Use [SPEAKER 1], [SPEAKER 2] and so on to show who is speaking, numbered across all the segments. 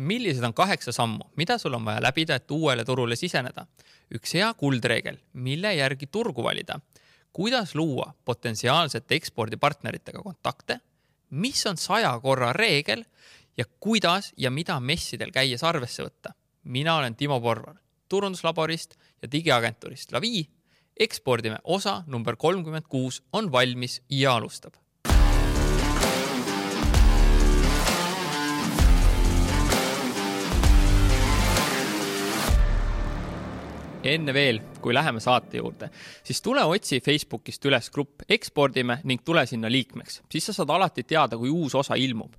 [SPEAKER 1] millised on kaheksa sammu, mida sul on vaja läbida, et uuele turule siseneda? üks hea kuldreegel, mille järgi turgu valida. kuidas luua potentsiaalsete ekspordipartneritega kontakte? mis on saja korra reegel ja kuidas ja mida messidel käies arvesse võtta? mina olen Timo Porvar turunduslaborist ja digiagentuurist Lavi. ekspordime osa number kolmkümmend kuus on valmis ja alustab enne veel, kui läheme saate juurde, siis tule otsi Facebookist üles grupp Ekspordime ning tule sinna liikmeks, siis sa saad alati teada, kui uus osa ilmub.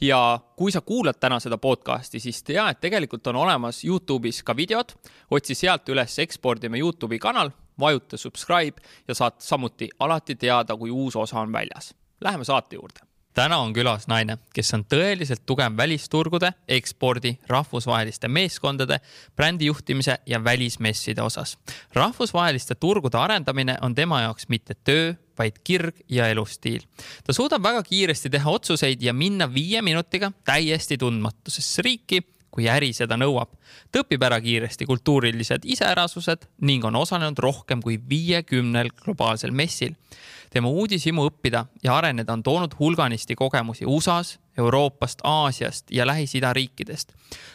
[SPEAKER 1] ja kui sa kuulad täna seda podcasti, siis tea, et tegelikult on olemas Youtube'is ka videod, otsi sealt üles Ekspordime Youtube'i kanal, vajuta subscribe ja saad samuti alati teada, kui uus osa on väljas. Läheme saate juurde täna on külas naine, kes on tõeliselt tugev välisturgude, ekspordi, rahvusvaheliste meeskondade, brändijuhtimise ja välismesside osas. rahvusvaheliste turgude arendamine on tema jaoks mitte töö, vaid kirg ja elustiil. ta suudab väga kiiresti teha otsuseid ja minna viie minutiga täiesti tundmatusesse riiki kui äri seda nõuab. ta õpib ära kiiresti kultuurilised iseärasused ning on osalenud rohkem kui viiekümnel globaalsel messil tema uudishimu õppida ja areneda on toonud hulganisti kogemusi USA-s, Euroopast, Aasiast ja Lähis-Ida riikidest.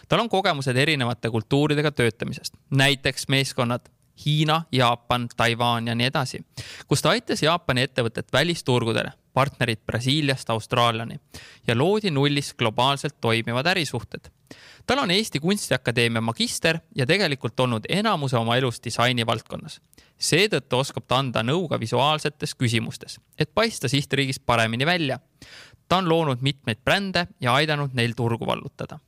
[SPEAKER 1] tal on kogemused erinevate kultuuridega töötamisest, näiteks meeskonnad Hiina, Jaapan, Taiwan ja nii edasi, kus ta aitas Jaapani ettevõtet välisturgudele, partnerid Brasiiliast Austraaliani ja loodi nullist globaalselt toimivad ärisuhted tal on Eesti Kunstiakadeemia magister ja tegelikult olnud enamuse oma elust disaini valdkonnas seetõttu oskab ta anda nõu ka visuaalsetes küsimustes, et paista sihtriigist paremini välja. ta on loonud mitmeid brände ja aidanud neil turgu vallutada.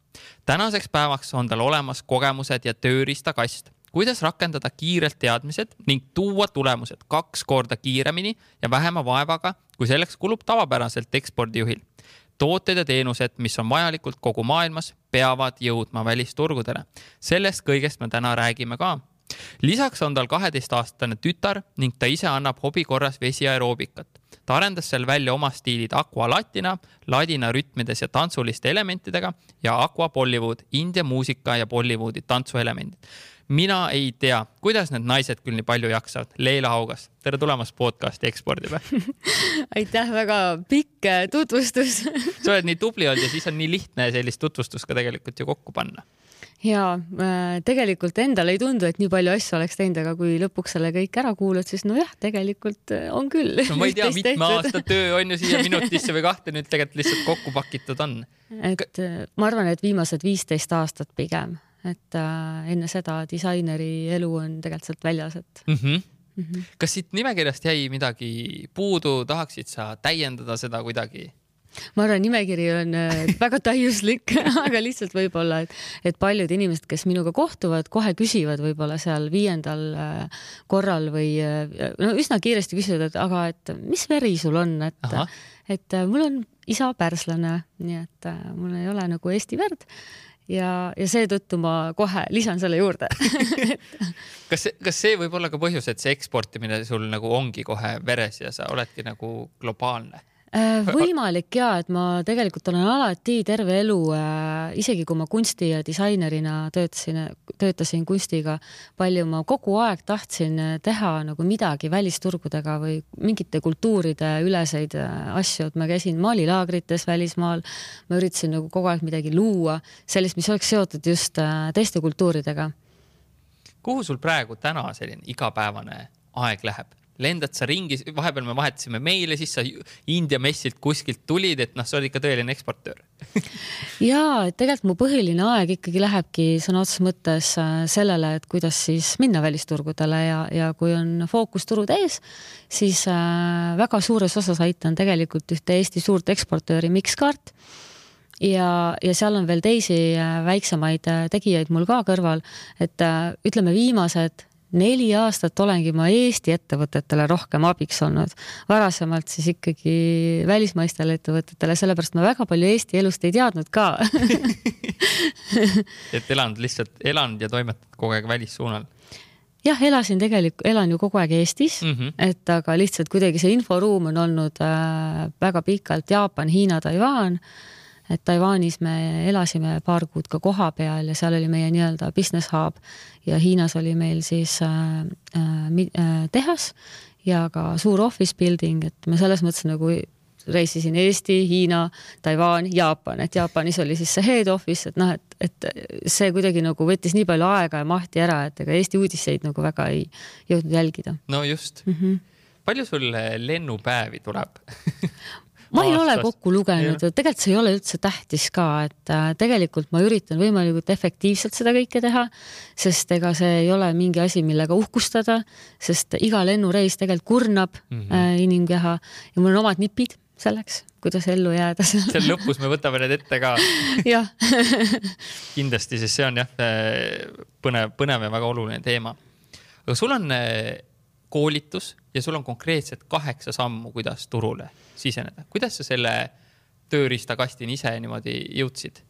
[SPEAKER 1] tänaseks päevaks on tal olemas kogemused ja tööriistakast, kuidas rakendada kiirelt teadmised ning tuua tulemused kaks korda kiiremini ja vähema vaevaga, kui selleks kulub tavapäraselt ekspordijuhil tooted ja teenused, mis on vajalikud kogu maailmas, peavad jõudma välisturgudele. sellest kõigest me täna räägime ka lisaks on tal kaheteistaastane tütar ning ta ise annab hobi korras vesiaeroobikat. ta arendas seal välja oma stiilid Aqua Latina, ladina rütmides ja tantsuliste elementidega ja Aqua Bollywood, India muusika ja Bollywoodi tantsuelemendid. Mina ei tea, kuidas need naised küll nii palju jaksavad. Leila Haugas, tere tulemast podcasti Ekspordime
[SPEAKER 2] aitäh, väga pikk äh, tutvustus
[SPEAKER 1] sa oled nii tubli olnud ja siis on nii lihtne sellist tutvustust ka tegelikult ju kokku panna
[SPEAKER 2] ja äh, tegelikult endale ei tundu, et nii palju asju oleks teinud, aga kui lõpuks selle kõik ära kuulad, siis nojah, tegelikult äh, on küll.
[SPEAKER 1] no ma ei tea, mitme aasta töö on ju siia minutisse või kahte nüüd tegelikult lihtsalt kokku pakitud on.
[SPEAKER 2] et ma arvan, et viimased viisteist aastat pigem, et äh, enne seda disaineri elu on tegelikult sealt väljas, et mm.
[SPEAKER 1] -hmm. Mm -hmm. kas siit nimekirjast jäi midagi puudu, tahaksid sa täiendada seda kuidagi?
[SPEAKER 2] ma arvan, nimekiri on äh, väga täiuslik aga lihtsalt võib-olla, et, et paljud inimesed, kes minuga kohtuvad, kohe küsivad võib-olla seal viiendal äh, korral või äh, no üsna kiiresti küsivad, et aga et mis veri sul on, et, et mul on isa pärslane, nii et mul ei ole nagu Eesti verd ja, ja seetõttu ma kohe lisan selle juurde
[SPEAKER 1] kas, kas see võib olla ka põhjus, et see eksportimine sul nagu ongi kohe veres ja sa oledki nagu globaalne?
[SPEAKER 2] Äh, võimalik ja, et ma tegelikult olen alati terve elu äh,, isegi kui ma kunsti ja disainerina töötasin, töötasin kunstiga palju, ma kogu aeg tahtsin teha nagu midagi välisturgudega või mingite kultuuride üleseid äh, asju, et ma käisin maalilaagrites välismaal, ma üritasin nagu kogu aeg midagi luua, sellist, mis oleks seotud just äh, teiste kultuuridega.
[SPEAKER 1] kuhu sul praegu täna selline igapäevane aeg läheb? Lendad sa ringi, vahepeal me vahetasime meile, siis sa India messilt kuskilt tulid, et noh, sa oled ikka tõeline eksportöör.
[SPEAKER 2] Ja tegelikult mu põhiline aeg ikkagi lähebki sõna otseses mõttes äh, sellele, et kuidas siis minna välisturgudele ja, ja kui on fookusturud ees, siis äh, väga suures osas aitan tegelikult ühte Eesti suurt eksportööri Mixcart ja, ja seal on veel teisi äh, väiksemaid tegijaid mul ka kõrval, et ütleme, viimased neli aastat olengi ma Eesti ettevõtetele rohkem abiks olnud, varasemalt siis ikkagi välismaistele ettevõtetele, sellepärast ma väga palju Eesti elust ei teadnud ka
[SPEAKER 1] et elanud lihtsalt, elanud ja toimetanud kogu aeg välissuunal?
[SPEAKER 2] jah, elasin tegelikult, elan ju kogu aeg Eestis mm, -hmm. et aga lihtsalt kuidagi see inforuum on olnud äh, väga pikalt Jaapan, Hiina, Taiwan et Taiwanis me elasime paar kuud ka kohapeal ja seal oli meie nii-öelda business hub ja Hiinas oli meil siis äh, äh, tehas ja ka suur office building, et me selles mõttes nagu reisisin Eesti, Hiina, Taiwan, Jaapan, et Jaapanis oli siis see head office, et noh, et, et see kuidagi nagu võttis nii palju aega ja mahti ära, et ega Eesti uudiseid nagu väga ei jõudnud jälgida.
[SPEAKER 1] no just mm. -hmm. palju sul lennupäevi tuleb
[SPEAKER 2] ma ei ole kokku lugenud, tegelikult see ei ole üldse tähtis ka, et äh, tegelikult ma üritan võimalikult efektiivselt seda kõike teha, sest ega see ei ole mingi asi, millega uhkustada, sest iga lennureis tegelikult kurnab mm -hmm. inimkeha ja mul on omad nipid selleks, kuidas ellu jääda seal.
[SPEAKER 1] seal lõpus me võtame need ette ka.
[SPEAKER 2] jah
[SPEAKER 1] kindlasti, sest see on jah põnev, põnev ja väga oluline teema. aga sul on koolitus ja sul on konkreetselt kaheksa sammu, kuidas turule siseneda. kuidas sa selle tööriistakastini ise niimoodi jõudsid?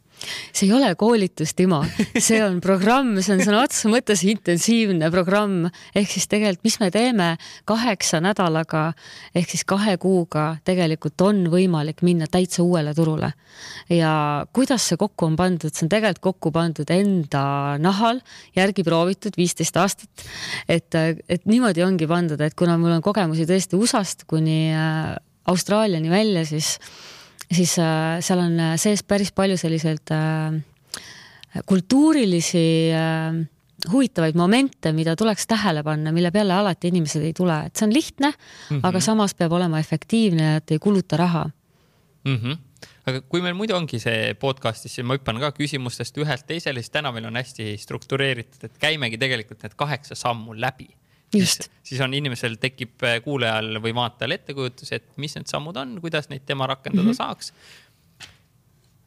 [SPEAKER 2] see ei ole koolitus, Timo, see on programm, see on sõna otseses mõttes intensiivne programm, ehk siis tegelikult, mis me teeme kaheksa nädalaga ehk siis kahe kuuga tegelikult on võimalik minna täitsa uuele turule. ja kuidas see kokku on pandud, see on tegelikult kokku pandud enda nahal, järgi proovitud viisteist aastat. et, et niimoodi ongi pandud, et kuna mul on kogemusi tõesti USA-st kuni äh, Austraaliani välja, siis siis äh, seal on äh, sees päris palju selliseid äh, kultuurilisi huvitavaid momente, mida tuleks tähele panna, mille peale alati inimesed ei tule, et see on lihtne mm, -hmm. aga samas peab olema efektiivne, et ei kuluta raha
[SPEAKER 1] mm. -hmm aga kui meil muidu ongi see podcast'is, siis ma hüppan ka küsimustest ühelt teisele, siis täna meil on hästi struktureeritud, et käimegi tegelikult need kaheksa sammu läbi
[SPEAKER 2] just.
[SPEAKER 1] siis on inimesel tekib äh, kuulajal või vaatajal ettekujutus, et mis need sammud on, kuidas neid tema rakendada mm -hmm. saaks.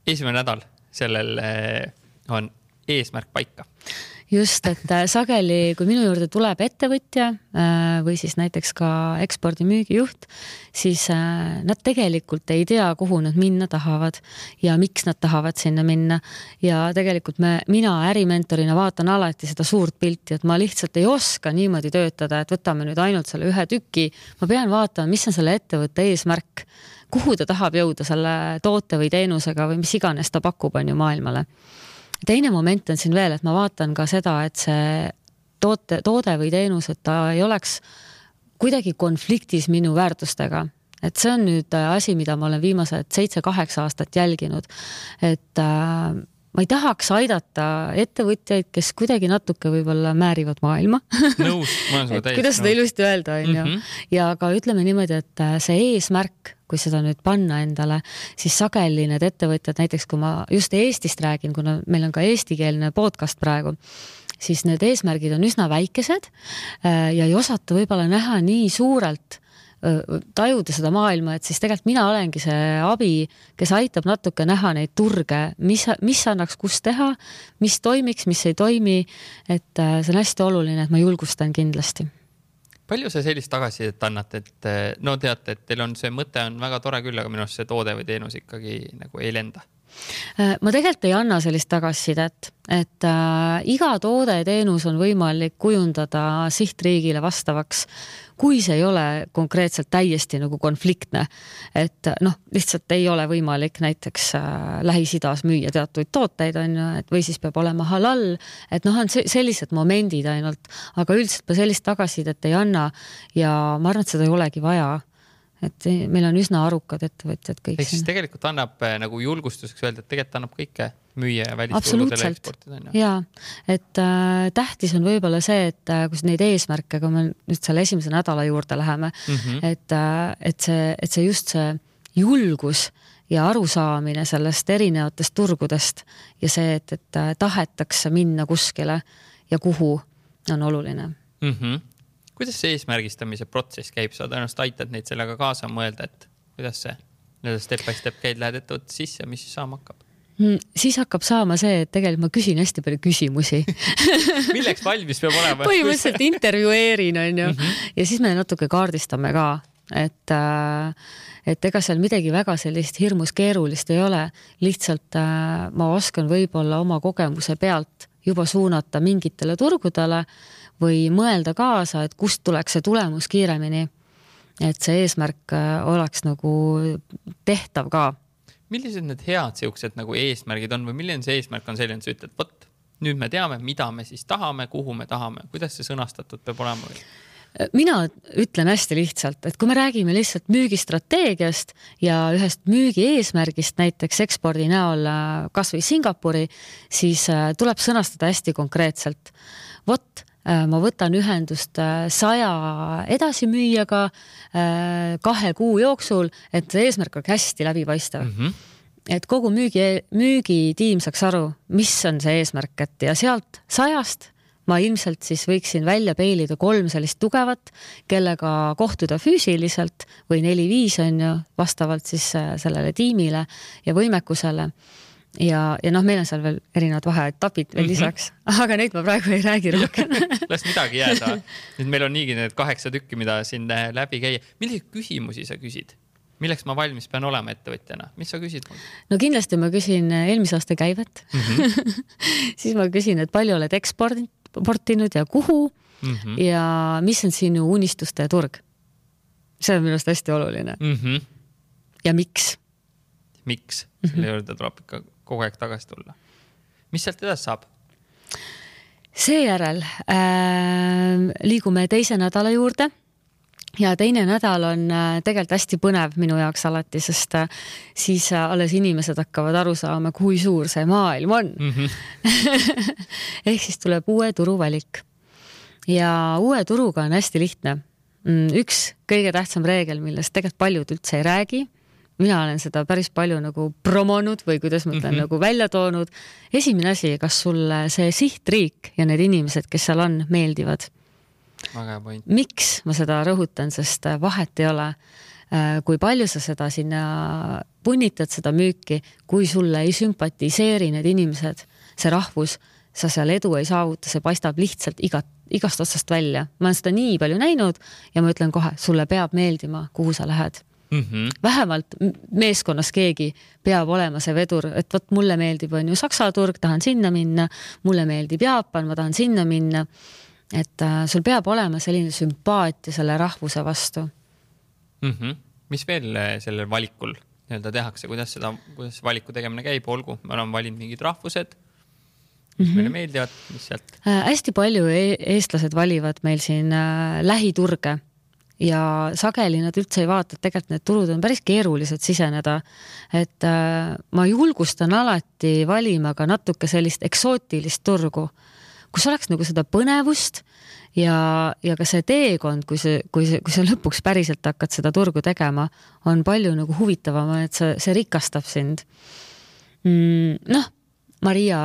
[SPEAKER 1] esimene nädal, sellel äh, on eesmärk paika
[SPEAKER 2] just, et äh, sageli, kui minu juurde tuleb ettevõtja äh, või siis näiteks ka ekspordimüügijuht, siis äh, nad tegelikult ei tea, kuhu nad minna tahavad ja miks nad tahavad sinna minna. ja tegelikult me, mina ärimentorina vaatan alati seda suurt pilti, et ma lihtsalt ei oska niimoodi töötada, et võtame nüüd ainult selle ühe tüki. ma pean vaatama, mis on selle ettevõtte eesmärk, kuhu ta tahab jõuda selle toote või teenusega või mis iganes ta pakub, on ju maailmale teine moment on siin veel, et ma vaatan ka seda, et see toote, toode või teenus, et ta ei oleks kuidagi konfliktis minu väärtustega et see on nüüd asi, mida ma olen viimased seitse-kaheksa aastat jälginud. et äh, ma ei tahaks aidata ettevõtjaid, kes kuidagi natuke võib-olla määrivad maailma.
[SPEAKER 1] nõus, ma olen sinuga täiesti
[SPEAKER 2] kuidas seda ilusti öelda, onju. Mhm. ja ka ütleme niimoodi, et äh, see eesmärk kui seda nüüd panna endale, siis sageli need ettevõtjad, näiteks kui ma just Eestist räägin, kuna meil on ka eestikeelne podcast praegu, siis need eesmärgid on üsna väikesed äh, ja ei osata võib-olla näha nii suurelt tajuda seda maailma, et siis tegelikult mina olengi see abi, kes aitab natuke näha neid turge, mis, mis annaks kus teha, mis toimiks, mis ei toimi. et see on hästi oluline, et ma julgustan kindlasti
[SPEAKER 1] palju sa sellist tagasisidet annad, et no teate, et teil on see mõte on väga tore küll, aga minu arust see toode või teenus ikkagi nagu ei lenda?
[SPEAKER 2] Äh, ma tegelikult ei anna sellist tagasisidet, et äh, iga toode ja teenus on võimalik kujundada sihtriigile vastavaks kui see ei ole konkreetselt täiesti nagu konfliktne, et noh, lihtsalt ei ole võimalik näiteks äh, Lähis-Idas müüa teatuid tooteid, on ju, et või siis peab olema halal, et noh, on sellised momendid ainult, aga üldiselt ma sellist tagasisidet ei anna ja ma arvan, et seda ei olegi vaja et meil on üsna arukad ettevõtjad kõik.
[SPEAKER 1] ehk siis tegelikult annab äh, nagu julgustuseks öelda, et tegelikult annab kõike müüa ja välisturgudele eksportida on
[SPEAKER 2] ju. ja, et äh, tähtis on võib-olla see, et äh, kus neid eesmärke, kui me nüüd selle esimese nädala juurde läheme mm, -hmm. et äh,, et see, et see just see julgus ja arusaamine sellest erinevatest turgudest ja see, et, et äh, tahetakse minna kuskile ja kuhu, on oluline
[SPEAKER 1] mm. -hmm kuidas see eesmärgistamise protsess käib, sa tõenäoliselt aitad neid sellega kaasa mõelda, et kuidas see nii-öelda step by step käid, lähed ettevõttesse sisse, mis siis saama hakkab?
[SPEAKER 2] Mm, siis hakkab saama see, et tegelikult ma küsin hästi palju küsimusi
[SPEAKER 1] milleks valmis peab olema?
[SPEAKER 2] põhimõtteliselt intervjueerin, onju mm, -hmm. ja siis me natuke kaardistame ka, et äh, et ega seal midagi väga sellist hirmus keerulist ei ole, lihtsalt äh, ma oskan võib-olla oma kogemuse pealt juba suunata mingitele turgudele või mõelda kaasa, et kust tuleks see tulemus kiiremini. et see eesmärk äh, oleks nagu tehtav ka.
[SPEAKER 1] millised need head siuksed nagu eesmärgid on või milline see eesmärk on selline, et sa ütled, vot nüüd me teame, mida me siis tahame, kuhu me tahame, kuidas see sõnastatud peab olema või?
[SPEAKER 2] mina ütlen hästi lihtsalt, et kui me räägime lihtsalt müügistrateegiast ja ühest müügi eesmärgist näiteks ekspordi näol äh, kasvõi Singapuri, siis äh, tuleb sõnastada hästi konkreetselt. vot äh, ma võtan ühendust saja edasimüüjaga kahe kuu jooksul, et eesmärk oleks hästi läbipaistev mm. -hmm et kogu müügi, müügitiim saaks aru, mis on see eesmärk, et ja sealt sajast ma ilmselt siis võiksin välja peilida kolm sellist tugevat, kellega kohtuda füüsiliselt või neli-viis on ju, vastavalt siis äh, sellele tiimile ja võimekusele ja, ja noh, meil on seal veel erinevad vaheetapid veel mm -hmm. lisaks, aga neid ma praegu ei räägi rohkem
[SPEAKER 1] las midagi jääda, nüüd meil on niigi need kaheksa tükki, mida siin läbi käia. milliseid küsimusi sa küsid? milleks ma valmis pean olema ettevõtjana, mis sa küsid mul?
[SPEAKER 2] no kindlasti ma küsin äh, eelmise aasta käivet mm. -hmm. siis ma küsin, et palju oled ekspordinud, portinud ja kuhu mm -hmm. ja mis on sinu unistuste turg. see on minu arust hästi oluline mm. -hmm. ja miks?
[SPEAKER 1] miks, mhm. selle mm -hmm. juurde tuleb ikka kogu aeg tagasi tulla. mis sealt edasi saab?
[SPEAKER 2] seejärel äh, liigume teise nädala juurde ja teine nädal on äh, tegelikult hästi põnev minu jaoks alati, sest äh, siis äh, alles inimesed hakkavad aru saama, kui suur see maailm on mm. -hmm. ehk siis tuleb uue turu valik. ja uue turuga on hästi lihtne. Mm, üks kõige tähtsam reegel, millest tegelikult paljud üldse ei räägi. Mina olen seda päris palju nagu promonud või kuidas ma ütlen mm, -hmm. nagu välja toonud. esimene asi, kas sulle see sihtriik ja need inimesed, kes seal on, meeldivad miks ma seda rõhutan, sest äh, vahet ei ole, äh, kui palju sa seda sinna punnitad, seda müüki, kui sulle ei sümpatiseeri need inimesed, see rahvus, sa seal edu ei saavuta, see paistab lihtsalt igat, igast otsast välja. ma olen seda nii palju näinud ja ma ütlen kohe, sulle peab meeldima, kuhu sa lähed mm. -hmm. vähemalt meeskonnas keegi peab olema see vedur, et vot mulle meeldib, on ju Saksa turg, tahan sinna minna, mulle meeldib Jaapan, ma tahan sinna minna et äh, sul peab olema selline sümpaatia selle rahvuse vastu
[SPEAKER 1] mm. -hmm. mis veel äh, sellel valikul nii-öelda tehakse, kuidas seda, kuidas valiku tegemine käib, olgu, me oleme valinud mingid rahvused, mis mm -hmm. meile meeldivad, mis sealt
[SPEAKER 2] äh,? hästi palju e eestlased valivad meil siin äh, lähiturge ja sageli nad üldse ei vaata, et tegelikult need turud on päris keerulised siseneda. et äh, ma julgustan alati valima ka natuke sellist eksootilist turgu kus oleks nagu seda põnevust ja, ja ka see teekond, kui see, kui see, kui sa lõpuks päriselt hakkad seda turgu tegema, on palju nagu huvitavam, et see, see rikastab sind mm,. noh Maria,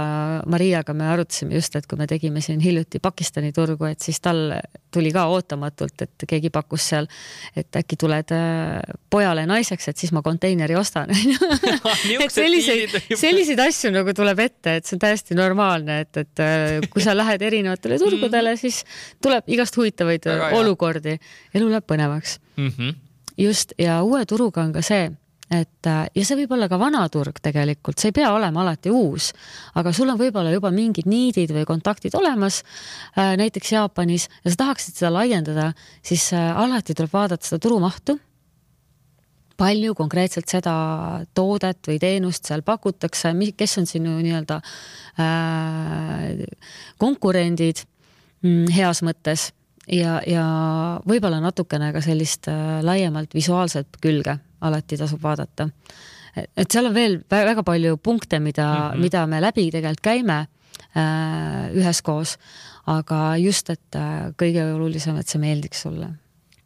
[SPEAKER 2] Mariaga me arutasime just, et kui me tegime siin hiljuti Pakistani turgu, et siis tal tuli ka ootamatult, et keegi pakkus seal, et äkki tuled äh, pojale naiseks, et siis ma konteineri ostan et selliseid, selliseid asju nagu tuleb ette, et see on täiesti normaalne, et, et äh, kui sa lähed erinevatele turgudele, mm. siis tuleb igast huvitavaid olukordi, elu läheb põnevaks mm. -hmm. just ja uue turuga on ka see et äh, ja see võib olla ka vana turg tegelikult, see ei pea olema alati uus, aga sul on võib-olla juba mingid niidid või kontaktid olemas, äh, näiteks Jaapanis ja sa tahaksid seda laiendada, siis äh, alati tuleb vaadata seda turumahtu. Palju konkreetselt seda toodet või teenust seal pakutakse, kes on sinu nii-öelda äh, konkurendid mm, heas mõttes. Ja, ja võib-olla natukene ka sellist äh, laiemalt visuaalset külge alati tasub vaadata. et seal on veel väga palju punkte, mida mm, -hmm. mida me läbi tegelikult käime äh, üheskoos, aga just, et äh, kõige olulisem, et see meeldiks sulle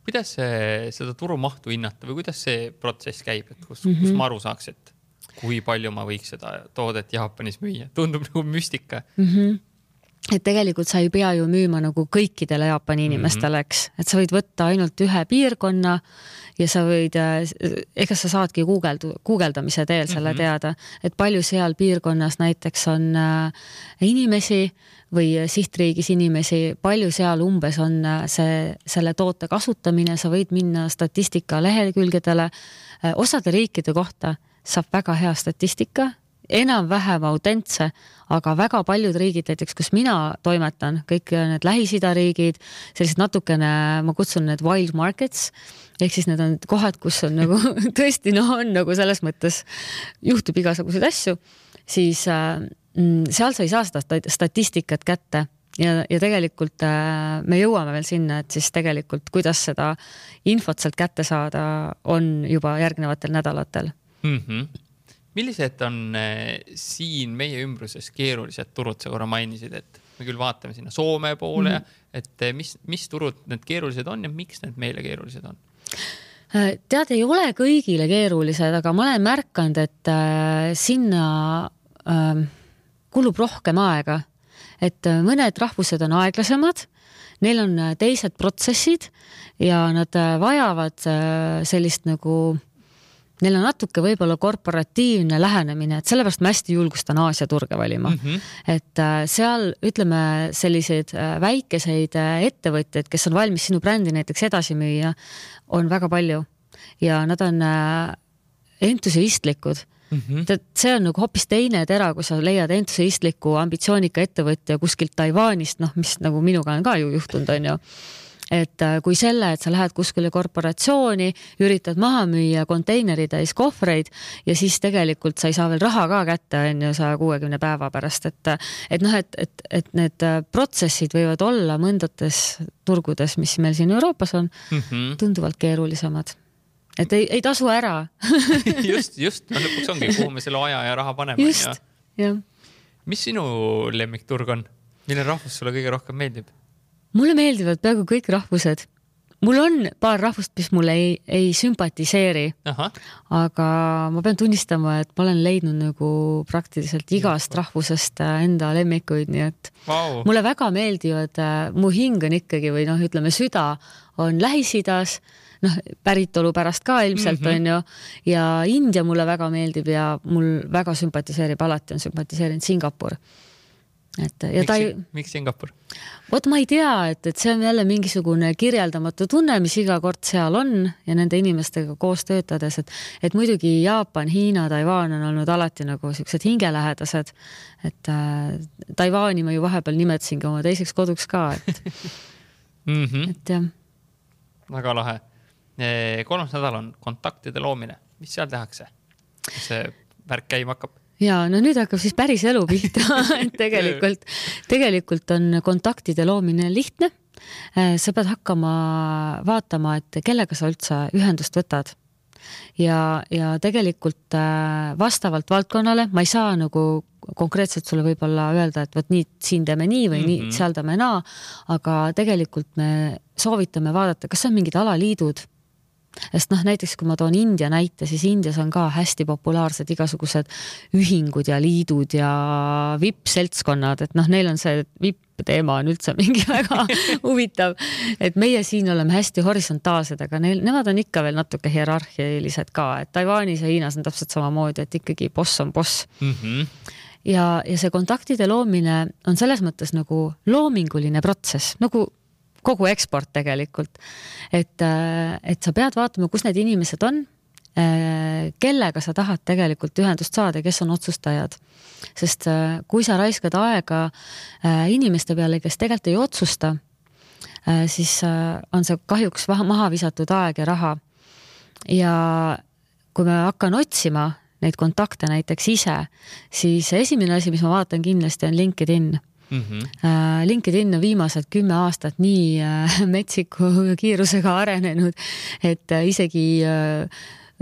[SPEAKER 1] kuidas see, seda turumahtu hinnata või kuidas see protsess käib, et kus mm, -hmm. kus mhm. ma aru saaks, et kui palju ma võiks seda toodet Jaapanis müüa, tundub nagu müstika mm. -hmm
[SPEAKER 2] et tegelikult sa ei pea ju müüma nagu kõikidele Jaapani inimestele, eks, et sa võid võtta ainult ühe piirkonna ja sa võid, äh, ega sa saadki guugeldu-, guugeldamise teel selle mm -hmm. teada, et palju seal piirkonnas näiteks on äh, inimesi või sihtriigis inimesi, palju seal umbes on äh, see, selle toote kasutamine, sa võid minna statistika lehekülgedele. osade riikide kohta saab väga hea statistika enam-vähem autentse, aga väga paljud riigid, näiteks kus mina toimetan, kõik need Lähis-Ida riigid, sellised natukene, ma kutsun need wild markets, ehk siis need on kohad, kus on nagu tõesti noh, on nagu selles mõttes juhtub igasuguseid asju, siis äh, mm, seal sa ei saa seda statistikat kätte ja, ja tegelikult äh, me jõuame veel sinna, et siis tegelikult, kuidas seda infot sealt kätte saada, on juba järgnevatel nädalatel
[SPEAKER 1] mm. -hmm millised on eh, siin meie ümbruses keerulised turud, sa korra mainisid, et me küll vaatame sinna Soome poole mm, -hmm. et eh, mis, mis turud need keerulised on ja miks need meile keerulised on?
[SPEAKER 2] Äh, tead, ei ole kõigile keerulised, aga ma olen märganud, et äh, sinna äh, kulub rohkem aega. et äh, mõned rahvused on aeglasemad, neil on teised protsessid ja nad vajavad sellist nagu äh, neil on natuke võib-olla korporatiivne lähenemine, et sellepärast ma hästi julgustan Aasia turge valima mm. -hmm. et äh, seal ütleme, selliseid äh, väikeseid äh, ettevõtjaid, kes on valmis sinu brändi näiteks edasi müüa, on väga palju ja nad on entusiastlikud mm. -hmm. et see on nagu hoopis teine tera, kui sa leiad entusiastliku ambitsioonika ettevõtja kuskilt Taiwanist, noh, mis nagu minuga on ka ju juhtunud, on ju et äh, kui selle, et sa lähed kuskile korporatsiooni, üritad maha müüa konteineritäis kohvreid ja siis tegelikult sa ei saa veel raha ka kätte, on ju, saja kuuekümne päeva pärast, et et noh, et, et, et need äh, protsessid võivad olla mõndates turgudes, mis meil siin Euroopas on mm, -hmm. tunduvalt keerulisemad et ei, ei tasu ära
[SPEAKER 1] just, just, no lõpuks ongi, kuhu me selle aja ja raha paneme.
[SPEAKER 2] just, jah.
[SPEAKER 1] mis sinu lemmikturg on, milline rahvus sulle kõige rohkem meeldib?
[SPEAKER 2] Mulle meeldivad peaaegu kõik rahvused. mul on paar rahvust, mis mulle ei, ei sümpatiseeri. aga ma pean tunnistama, et ma olen leidnud nagu praktiliselt igast rahvusest äh, enda lemmikuid, nii et wow. mulle väga meeldivad, äh, mu hing on ikkagi või noh, ütleme süda on Lähis-Idas noh, päritolu pärast ka ilmselt mm -hmm. on ju ja India mulle väga meeldib ja mul väga sümpatiseerib, alati on sümpatiseerinud Singapur et ja
[SPEAKER 1] miks, ta ei. miks Singapur?
[SPEAKER 2] vot ma ei tea, et, et see on jälle mingisugune kirjeldamatu tunne, mis iga kord seal on ja nende inimestega koos töötades, et, et muidugi Jaapan, Hiina, Taiwan on olnud alati nagu siuksed hingelähedased. et äh, Taiwan'i ma ju vahepeal nimetasingi oma teiseks koduks ka, et
[SPEAKER 1] mm, -hmm.
[SPEAKER 2] et jah.
[SPEAKER 1] väga lahe. kolmas nädal on kontaktide loomine, mis seal tehakse? see värk käima hakkab?
[SPEAKER 2] Ja no nüüd hakkab siis päris elu pihta et tegelikult, tegelikult on kontaktide loomine lihtne. Äh, sa pead hakkama vaatama, et kellega sa üldse ühendust võtad ja, ja tegelikult äh, vastavalt valdkonnale ma ei saa nagu konkreetselt sulle võib-olla öelda, et vot nii, siin teeme nii või mm -hmm. nii, mhm. seal teeme naa, aga tegelikult me soovitame vaadata, kas on mingid alaliidud sest noh, näiteks kui ma toon India näite, siis Indias on ka hästi populaarsed igasugused ühingud ja liidud ja vipp-seltskonnad, et noh, neil on see vipp-teema on üldse mingi väga huvitav. et meie siin oleme hästi horisontaalsed, aga neil, nemad on ikka veel natuke hierarhilised ka, et Taiwanis ja Hiinas on täpselt samamoodi, et ikkagi boss on boss mm. -hmm ja, ja see kontaktide loomine on selles mõttes nagu loominguline protsess, nagu kogu eksport tegelikult. et, äh, et sa pead vaatama, kus need inimesed on, äh, kellega sa tahad tegelikult ühendust saada, kes on otsustajad. sest äh, kui sa raiskad aega inimeste peale, kes tegelikult ei otsusta, siis on see kahjuks maha visatud aeg ja raha. ja kui ma hakkan otsima neid kontakte näiteks ise, siis esimene asi, mis ma vaatan kindlasti on LinkedIn mm. -hmm. LinkedIn on viimased kümme aastat nii äh, metsiku kiirusega arenenud, et äh, isegi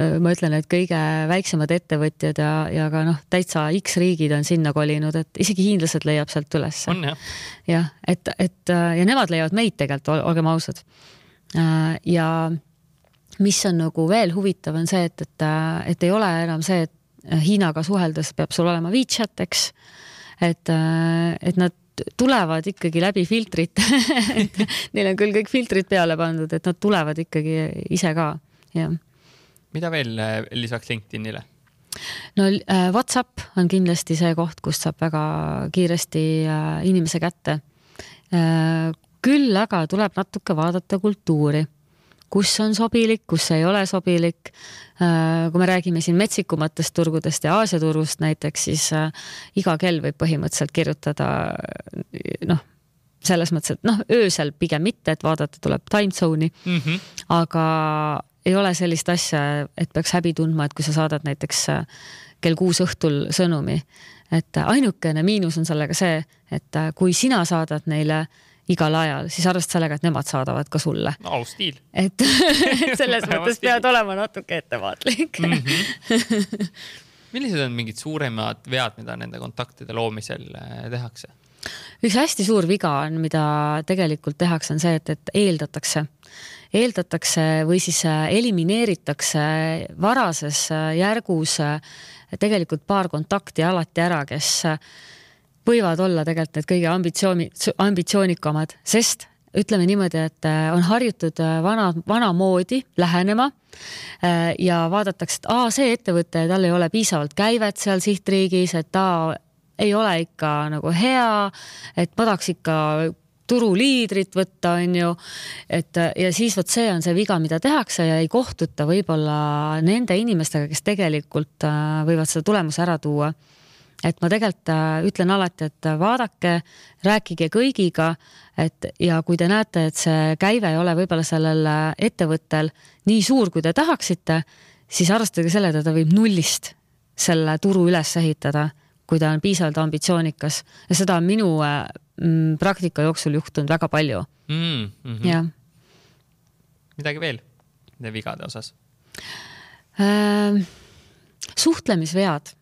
[SPEAKER 2] ma ütlen, et kõige väiksemad ettevõtjad ja, ja ka noh, täitsa X riigid on sinna kolinud, et isegi hiinlased leiab sealt ülesse.
[SPEAKER 1] on jah?
[SPEAKER 2] jah, et, et ja nemad leiavad meid tegelikult, olgem ausad. ja mis on nagu veel huvitav, on see, et, et, et ei ole enam see, et Hiinaga suheldes peab sul olema WeChat, eks. et, et nad tulevad ikkagi läbi filtrite neil on küll kõik filtrid peale pandud, et nad tulevad ikkagi ise ka, jah.
[SPEAKER 1] mida veel äh, lisaks LinkedInile?
[SPEAKER 2] no äh, Whatsapp on kindlasti see koht, kust saab väga kiiresti äh, inimese kätte. küll aga tuleb natuke vaadata kultuuri kus on sobilik, kus ei ole sobilik. kui me räägime siin metsikumatest turgudest ja Aasia turust näiteks, siis iga kell võib põhimõtteliselt kirjutada noh, selles mõttes, et noh, öösel pigem mitte, et vaadata tuleb time zone'i mm, -hmm. aga ei ole sellist asja, et peaks häbi tundma, et kui sa saadad näiteks kell kuus õhtul sõnumi, et ainukene miinus on sellega see, et kui sina saadad neile igal ajal, siis arvesta sellega, et nemad saadavad ka sulle
[SPEAKER 1] no,. aus stiil.
[SPEAKER 2] et selles mõttes pead olema natuke ettevaatlik mm.
[SPEAKER 1] -hmm. millised on mingid suuremad vead, mida nende kontaktide loomisel eh, tehakse?
[SPEAKER 2] üks hästi suur viga on, mida tegelikult tehakse, on see, et, et eeldatakse, eeldatakse või siis äh, elimineeritakse varases äh, järgus tegelikult paar kontakti alati ära, kes võivad olla tegelikult need kõige ambitsiooni, ambitsioonikamad, sest ütleme niimoodi, et on harjutud vana, vanamoodi lähenema ja vaadatakse, et aa, see ettevõte, tal ei ole piisavalt käivet seal sihtriigis, et ta ei ole ikka nagu hea, et ma tahaks ikka turuliidrit võtta, on ju. et ja siis vot see on see viga, mida tehakse ja ei kohtuta võib-olla nende inimestega, kes tegelikult äh, võivad seda tulemuse ära tuua. Et ma tegelikult äh, ütlen alati, et vaadake, rääkige kõigiga, et ja kui te näete, et see käive ei ole võib-olla sellel äh, ettevõttel nii suur, kui te tahaksite, siis arvestage sellega, et ta võib nullist selle turu üles ehitada kui ta on piisavalt ambitsioonikas ja seda on minu äh, praktika jooksul juhtunud väga palju mm. -hmm. jah.
[SPEAKER 1] midagi veel nende vigade osas
[SPEAKER 2] äh,? suhtlemisvead.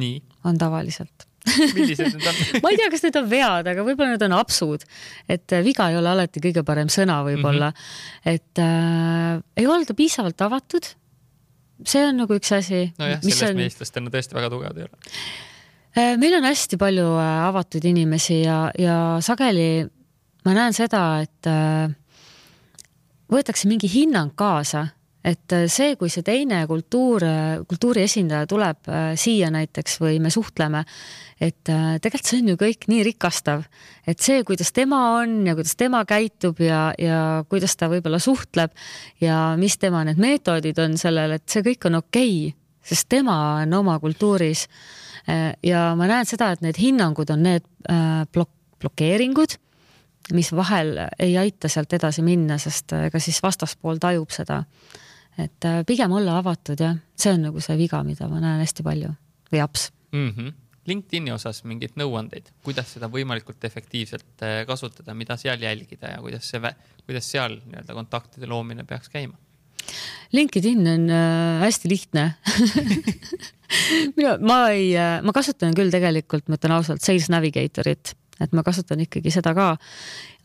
[SPEAKER 1] Nii?
[SPEAKER 2] on tavaliselt
[SPEAKER 1] millised need on
[SPEAKER 2] ma ei tea, kas need on vead, aga võib-olla need on apsud, et äh, viga ei ole alati kõige parem sõna võib-olla mm, -hmm. et äh, ei olda piisavalt avatud. see on nagu üks asi.
[SPEAKER 1] nojah, sellest on... me eestlastena tõesti väga tugevad ei ole
[SPEAKER 2] Äh, meil on hästi palju äh, avatud inimesi ja, ja sageli ma näen seda, et äh, võetakse mingi hinnang kaasa, et see, kui see teine kultuur, kultuuri esindaja tuleb siia näiteks või me suhtleme, et tegelikult see on ju kõik nii rikastav, et see, kuidas tema on ja kuidas tema käitub ja, ja kuidas ta võib-olla suhtleb ja mis tema need meetodid on sellel, et see kõik on okei okay, sest tema on oma kultuuris Äh, ja ma näen seda, et need hinnangud on need äh, blok-, blokeeringud, mis vahel ei aita sealt edasi minna, sest äh, ega siis vastaspool tajub seda. Et pigem olla avatud jah, see on nagu see viga, mida ma näen hästi palju või aps
[SPEAKER 1] mm. -hmm. LinkedIni osas mingeid nõuandeid, kuidas seda võimalikult efektiivselt kasutada, mida seal jälgida ja kuidas see, kuidas seal nii-öelda kontaktide loomine peaks käima?
[SPEAKER 2] LinkedIn on äh, hästi lihtne mina, ma ei, äh, ma kasutan küll tegelikult, ma ütlen ausalt, Sales Navigatorit, et ma kasutan ikkagi seda ka.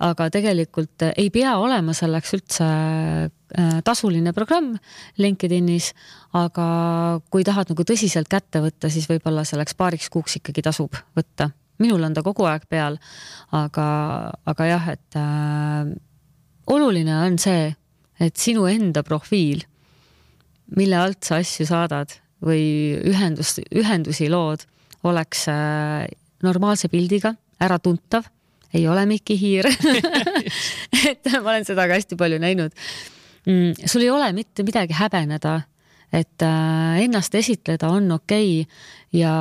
[SPEAKER 2] aga tegelikult ei pea olema selleks üldse äh, tasuline programm LinkedInis, aga kui tahad nagu tõsiselt kätte võtta, siis võib-olla selleks paariks kuuks ikkagi tasub võtta. minul on ta kogu aeg peal, aga, aga jah, et äh, oluline on see, et sinu enda profiil, mille alt sa asju saadad või ühendus, ühendusi lood, oleks äh, normaalse pildiga, äratuntav, ei ole Mikki Hiir et ma olen seda ka hästi palju näinud mm,. sul ei ole mitte midagi häbeneda, et äh, ennast esitleda on okei okay ja,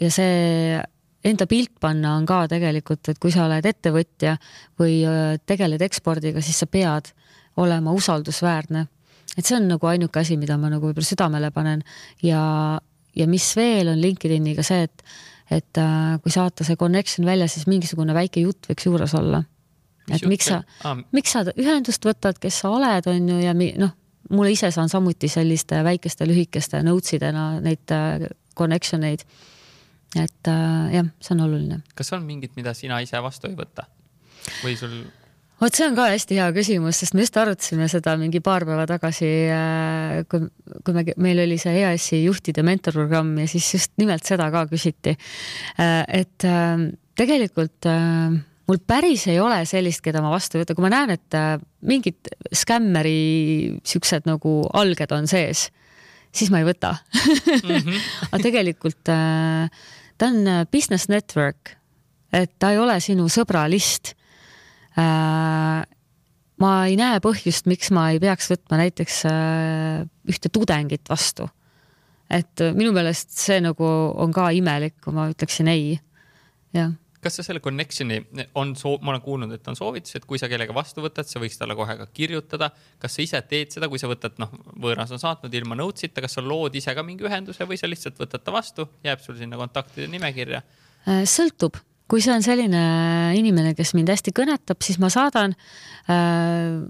[SPEAKER 2] ja see enda pilt panna on ka tegelikult, et kui sa oled ettevõtja või äh, tegeled ekspordiga, siis sa pead olema usaldusväärne. et see on nagu ainuke asi, mida ma nagu võib-olla südamele panen ja, ja mis veel on LinkedIniga see, et, et äh, kui saata see connection välja, siis mingisugune väike jutt võiks juures olla. et miks sa miks sa ühendust võtad, kes sa oled, on ju, ja mi, noh, mulle ise saan samuti selliste väikeste lühikeste notes idena neid äh, connection eid. et äh, jah, see on oluline.
[SPEAKER 1] kas on mingit, mida sina ise vastu ei võta või sul
[SPEAKER 2] vot see on ka hästi hea küsimus, sest me just arutasime seda mingi paar päeva tagasi, äh, kui, kui me, meil oli see EAS-i juhtide mentorprogramm ja siis just nimelt seda ka küsiti. Äh, et äh, tegelikult mul päris ei ole sellist, keda ma vastu ei võta, kui ma näen, et mingid skämmeri siuksed nagu alged on sees, siis ma ei võta mm. -hmm. aga tegelikult ta on business network, et ta ei ole sinu sõbralist ma ei näe põhjust, miks ma ei peaks võtma näiteks äh, ühte tudengit vastu. et minu meelest see nagu on ka imelik, kui ma ütleksin ei. jah
[SPEAKER 1] kas sa selle connection'i on soo-, ma olen kuulnud, et on soovitus, et kui sa kellega vastu võtad, sa võiks talle kohe ka kirjutada. kas sa ise teed seda, kui sa võtad, noh, võõras on saatnud ilma notes'ita, kas sa lood ise ka mingi ühenduse või sa lihtsalt võtad ta vastu, jääb sul sinna kontaktide nimekirja?
[SPEAKER 2] Äh, sõltub, kui see on selline inimene, kes mind hästi kõnetab, siis ma saadan äh,.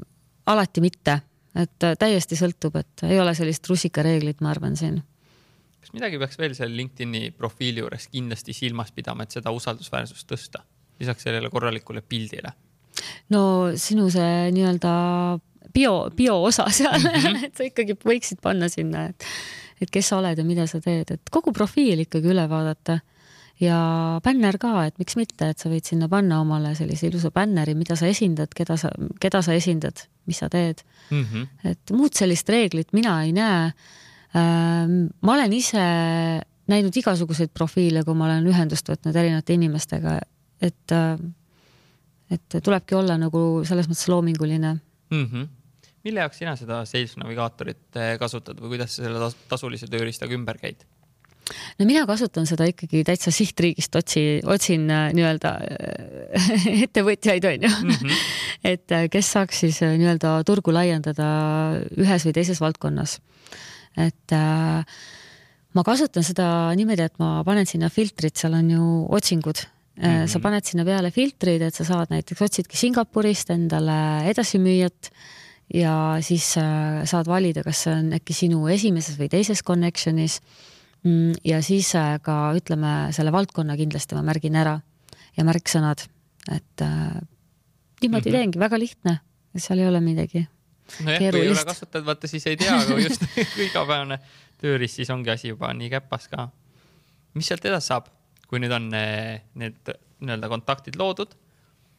[SPEAKER 2] alati mitte, et äh, täiesti sõltub, et ei ole sellist rusikareeglit, ma arvan siin
[SPEAKER 1] kas midagi peaks veel seal LinkedIni profiili juures kindlasti silmas pidama, et seda usaldusväärsust tõsta, lisaks sellele korralikule pildile?
[SPEAKER 2] no sinu see nii-öelda bio, bio osa seal mm, -hmm. et sa ikkagi võiksid panna sinna, et, et kes sa oled ja mida sa teed, et kogu profiil ikkagi üle vaadata ja bänner ka, et miks mitte, et sa võid sinna panna omale sellise ilusa bänneri, mida sa esindad, keda sa, keda sa esindad, mis sa teed mm. -hmm. et muud sellist reeglit mina ei näe Ehm, ma olen ise näinud igasuguseid profiile, kui ma olen ühendust võtnud erinevate inimestega, et, ehm, et tulebki olla nagu selles mõttes loominguline mm.
[SPEAKER 1] -hmm. mille jaoks sina seda Sales Navigaatorit eh, kasutad või kuidas sa selle tasulise tööriistaga ümber käid?
[SPEAKER 2] No mina kasutan seda ikkagi täitsa sihtriigist otsi, otsin äh, nii-öelda äh, ettevõtjaid, onju mm. -hmm. et äh, kes saaks siis nii-öelda turgu laiendada ühes või teises valdkonnas et äh, ma kasutan seda niimoodi, et ma panen sinna filtrid, seal on ju otsingud mm. -hmm. sa paned sinna peale filtrid, et sa saad näiteks, otsidki Singapurist endale edasimüüjat ja siis äh, saad valida, kas see on äkki sinu esimeses või teises connection'is. Mm, ja siis äh, ka ütleme, selle valdkonna kindlasti ma märgin ära ja märksõnad, et äh, niimoodi mm -hmm. teengi, väga lihtne, seal ei ole midagi
[SPEAKER 1] nojah, kui ei ole kasutanud, vaata siis ei tea, aga just igapäevane tööriist, siis ongi asi juba nii käpas ka. mis sealt edasi saab, kui nüüd on eh, need nii-öelda kontaktid loodud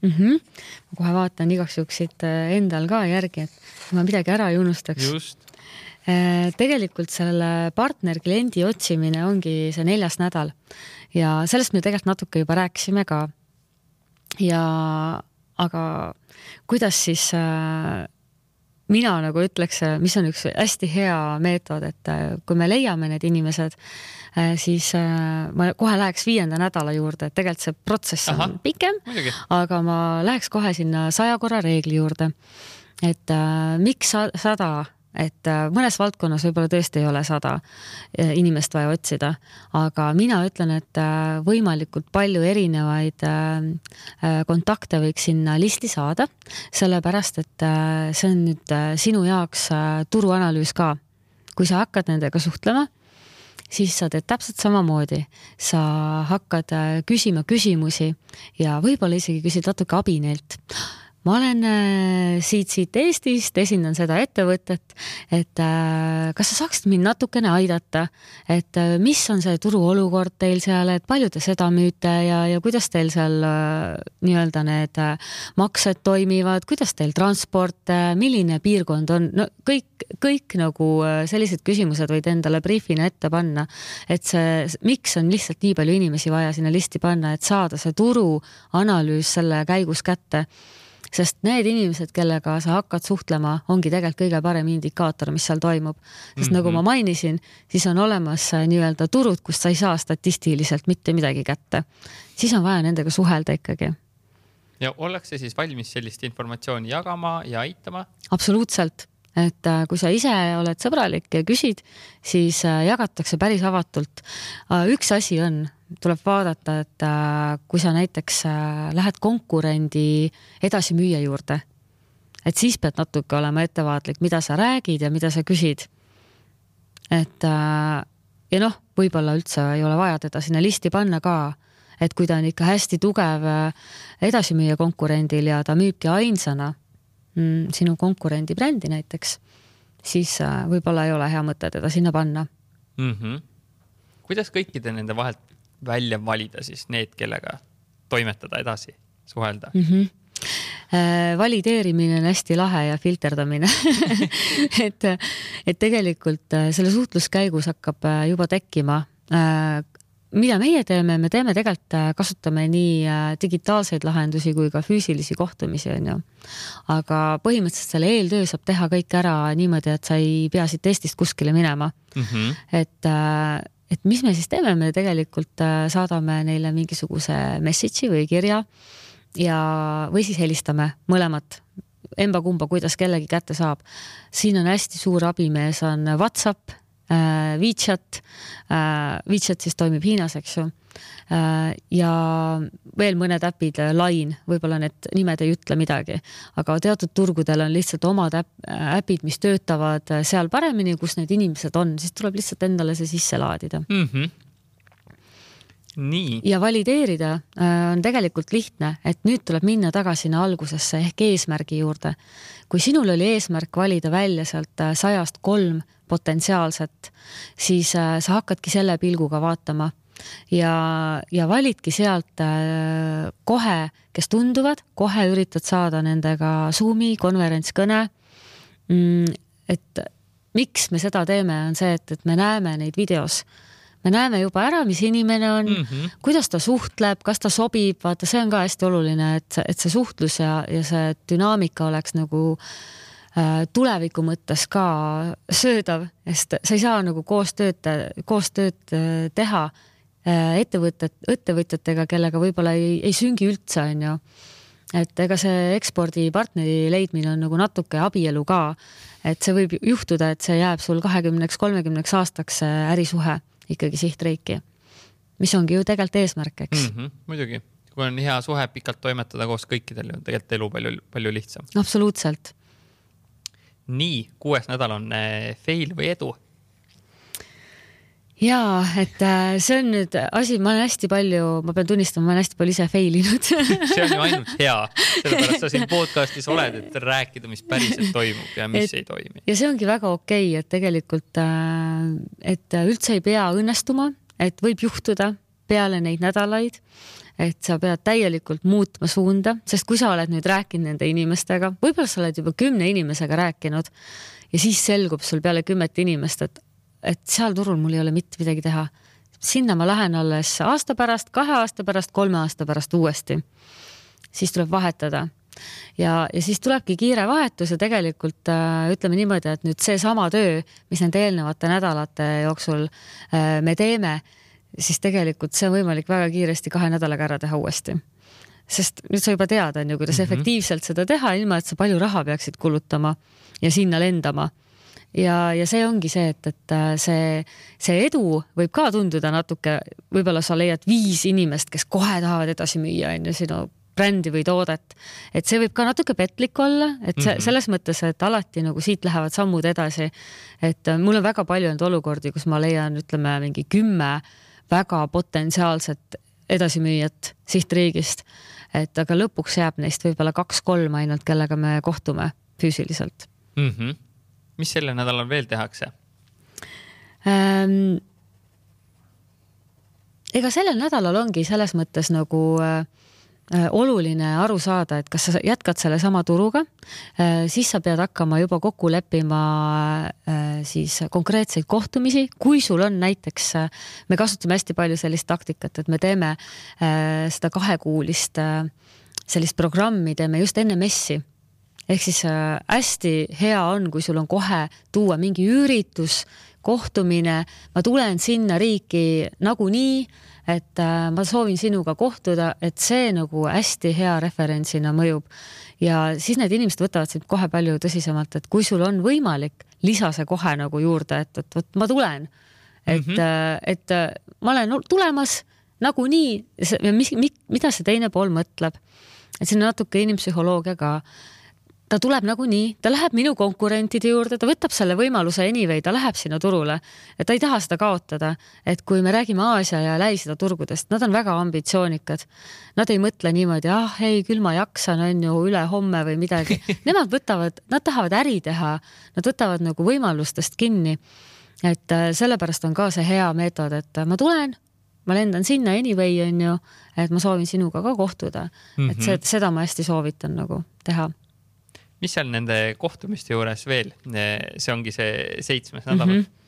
[SPEAKER 2] mm? -hmm. ma kohe vaatan igaks juhuks siit eh, endal ka järgi, et ma midagi ära ei unustaks.
[SPEAKER 1] just
[SPEAKER 2] tegelikult selle partner-kliendi otsimine ongi see neljas nädal ja sellest me tegelikult natuke juba rääkisime ka. ja aga kuidas siis mina nagu ütleks, mis on üks hästi hea meetod, et äh, kui me leiame need inimesed, äh, siis äh, ma kohe läheks viienda nädala juurde, et tegelikult see protsess on Aha, pikem, aga ma läheks kohe sinna saja korra reegli juurde. et äh, miks sada et äh, mõnes valdkonnas võib-olla tõesti ei ole sada äh, inimest vaja otsida, aga mina ütlen, et äh, võimalikult palju erinevaid kontakte võiks sinna listi saada, sellepärast et see on nüüd sinu jaoks turuanalüüs ka. kui sa hakkad nendega suhtlema, siis sa teed täpselt samamoodi, sa hakkad küsima küsimusi ja võib-olla isegi küsid natuke abi neilt ma olen äh, siit, siit Eestist, esindan seda ettevõtet, et äh, kas sa saaksid mind natukene aidata, et äh, mis on see turuolukord teil seal, et palju te seda müüte ja, ja kuidas teil seal nii-öelda need maksed toimivad, kuidas teil transport, milline piirkond on, no kõik, kõik nagu sellised küsimused võid endale briifina ette panna, et see, miks on lihtsalt nii palju inimesi vaja sinna listi panna, et saada see turuanalüüs selle käigus kätte sest need inimesed, kellega sa hakkad suhtlema, ongi tegelikult kõige parem indikaator, mis seal toimub. sest mm -hmm. nagu ma mhm. mainisin, siis on olemas äh, nii-öelda turud, kust sa ei saa statistiliselt mitte midagi kätte. siis on vaja nendega suhelda ikkagi
[SPEAKER 1] ja ollakse siis valmis sellist informatsiooni jagama ja aitama?
[SPEAKER 2] absoluutselt, et äh, kui sa ise oled sõbralik ja küsid, siis äh, jagatakse päris avatult. üks asi on, tuleb vaadata, et äh, kui sa näiteks äh, lähed konkurendi edasimüüja juurde, et siis pead natuke olema ettevaatlik, mida sa räägid ja mida sa küsid. et äh, ja noh, võib-olla üldse ei ole vaja teda sinna listi panna ka, et kui ta on ikka hästi tugev edasimüüja konkurendil ja ta müübki ainsana mm, sinu konkurendi brändi näiteks, siis võib-olla ei ole hea mõte teda sinna panna
[SPEAKER 1] mm. -hmm. kuidas kõikide nende vahelt välja valida siis need, kellega toimetada edasi, suhelda mm?
[SPEAKER 2] -hmm valideerimine on hästi lahe ja filterdamine et, et tegelikult äh, selle suhtluskäigus hakkab äh, juba tekkima mida meie teeme, me teeme tegelikult, kasutame nii digitaalseid lahendusi kui ka füüsilisi kohtumisi, on ju. aga põhimõtteliselt selle eeltöö saab teha kõik ära niimoodi, et sa ei pea siit Eestist kuskile minema mm. -hmm. et, et mis me siis teeme, me tegelikult saadame neile mingisuguse message'i või kirja ja, või siis helistame mõlemat emba-kumba, kuidas kellegi kätte saab. siin on hästi suur abimees, on Whatsapp äh,, WeChat äh,, WeChat siis toimib Hiinas, eks ju äh,. Ja veel mõned äpid, Line, võib-olla need nimed ei ütle midagi, aga teatud turgudel on lihtsalt omad äpid, mis töötavad seal paremini, kus need inimesed on, siis tuleb lihtsalt endale see sisse laadida mm. -hmm
[SPEAKER 1] nii.
[SPEAKER 2] ja valideerida äh, on tegelikult lihtne, et nüüd tuleb minna tagasi sinna algusesse ehk eesmärgi juurde. kui sinul oli eesmärk valida välja sealt äh, sajast kolm potentsiaalset, siis äh, sa hakkadki selle pilguga vaatama ja, ja validki sealt kohe, kes tunduvad, kohe üritad saada nendega Zoomi konverentskõne. Mm, et miks me seda teeme, on see, et, et me näeme neid videos me näeme juba ära, mis inimene on mm, -hmm. kuidas ta suhtleb, kas ta sobib, vaata, see on ka hästi oluline, et, et see suhtlus ja, ja see dünaamika oleks nagu äh, tuleviku mõttes ka söödav, sest sa ei saa nagu koostööd, koostööd äh, teha äh, ettevõtted, ettevõtjatega, kellega võib-olla ei, ei süngi üldse, on ju. et ega see ekspordipartneri leidmine on nagu natuke abielu ka, et see võib juhtuda, et see jääb sul kahekümneks, kolmekümneks aastaks ärisuhe ikkagi sihtriiki, mis ongi ju tegelikult eesmärk, eks
[SPEAKER 1] mm. -hmm, muidugi, kui on hea suhe, pikalt toimetada koos kõikidel, on tegelikult elu palju, palju lihtsam.
[SPEAKER 2] absoluutselt.
[SPEAKER 1] nii, kuues nädal on eh, fail või edu
[SPEAKER 2] ja et äh, see on nüüd asi, ma olen hästi palju, ma pean tunnistama, ma olen hästi palju ise fail inud
[SPEAKER 1] see on ju ainult hea, sellepärast sa siin podcast'is oled, et rääkida, mis päriselt toimub ja mis et, ei toimi.
[SPEAKER 2] ja see ongi väga okei okay,, et tegelikult, äh, et üldse ei pea õnnestuma, et võib juhtuda peale neid nädalaid, et sa pead täielikult muutma suunda, sest kui sa oled nüüd rääkinud nende inimestega, võib-olla sa oled juba kümne inimesega rääkinud ja siis selgub sul peale kümmet inimest, et et seal turul mul ei ole mitte midagi teha. sinna ma lähen alles aasta pärast, kahe aasta pärast, kolme aasta pärast uuesti. siis tuleb vahetada ja, ja siis tulebki kiire vahetus ja tegelikult äh, ütleme niimoodi, et nüüd seesama töö, mis nende eelnevate nädalate jooksul äh, me teeme, siis tegelikult see on võimalik väga kiiresti kahe nädalaga ära teha uuesti sest nüüd sa juba tead, on ju, kuidas mm -hmm. efektiivselt seda teha, ilma et sa palju raha peaksid kulutama ja sinna lendama ja, ja see ongi see, et, et äh, see, see edu võib ka tunduda natuke, võib-olla sa leiad viis inimest, kes kohe tahavad edasi müüa, on ju, sinu brändi või toodet. et see võib ka natuke petlik olla, et see, -hmm. selles mõttes, et alati nagu siit lähevad sammud edasi. et äh, mul on väga palju olnud olukordi, kus ma leian, ütleme mingi kümme väga potentsiaalset edasimüüjat sihtriigist. et aga lõpuks jääb neist võib-olla kaks-kolm ainult, kellega me kohtume füüsiliselt
[SPEAKER 1] mm. -hmm mis sellel nädalal veel tehakse
[SPEAKER 2] ähm,? ega sellel nädalal ongi selles mõttes nagu äh, äh, oluline aru saada, et kas sa jätkad sellesama turuga äh,, siis sa pead hakkama juba kokku leppima äh, siis konkreetseid kohtumisi, kui sul on näiteks, me kasutame hästi palju sellist taktikat, et me teeme seda kahekuulist sellist programmi teeme just enne messi ehk siis äh, hästi hea on, kui sul on kohe tuua mingi üritus, kohtumine, ma tulen sinna riiki nagunii, et äh, ma soovin sinuga kohtuda, et see nagu hästi hea referentsina mõjub. ja siis need inimesed võtavad sind kohe palju tõsisemalt, et kui sul on võimalik, lisa see kohe nagu juurde, et, et vot ma tulen. et mm, -hmm. et ma olen tulemas nagunii mis, mida see teine pool mõtleb. et siin on natuke inimpsühholoogia ka ta tuleb nagunii, ta läheb minu konkurentide juurde, ta võtab selle võimaluse anyway, ta läheb sinna turule, et ta ei taha seda kaotada. et kui me räägime Aasia ja Lähis-Ida turgudest, nad on väga ambitsioonikad. Nad ei mõtle niimoodi, ah ei, küll ma jaksan, on ju, ülehomme või midagi. Nemad võtavad, nad tahavad äri teha, nad võtavad nagu võimalustest kinni. et äh, sellepärast on ka see hea meetod, et ma tulen, ma lendan sinna anyway, on ju, et ma soovin sinuga ka kohtuda mm. -hmm. et see, mhm. seda ma hästi soovitan nagu teha
[SPEAKER 1] mis seal nende kohtumiste juures veel, see ongi see seitsmes nädal. Mm? -hmm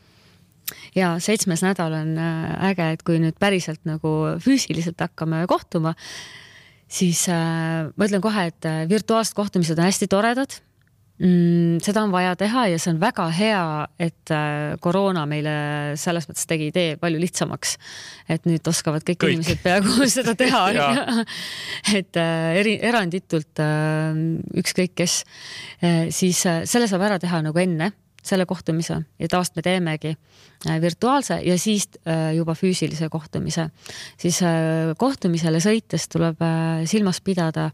[SPEAKER 2] ja seitsmes nädal on äh, äge, et kui nüüd päriselt nagu füüsiliselt hakkame kohtuma, siis äh, ma ütlen kohe, et äh, virtuaalsed kohtumised on hästi toredad mm,. seda on vaja teha ja see on väga hea, et äh, koroona meile selles mõttes tegi tee palju lihtsamaks. et nüüd oskavad kõik, kõik. inimesed peaaegu seda teha et äh, eri, eranditult äh, ükskõik kes, siis selle saab ära teha nagu enne selle kohtumise ja tavaliselt me teemegi virtuaalse ja siis juba füüsilise kohtumise. siis kohtumisele sõites tuleb silmas pidada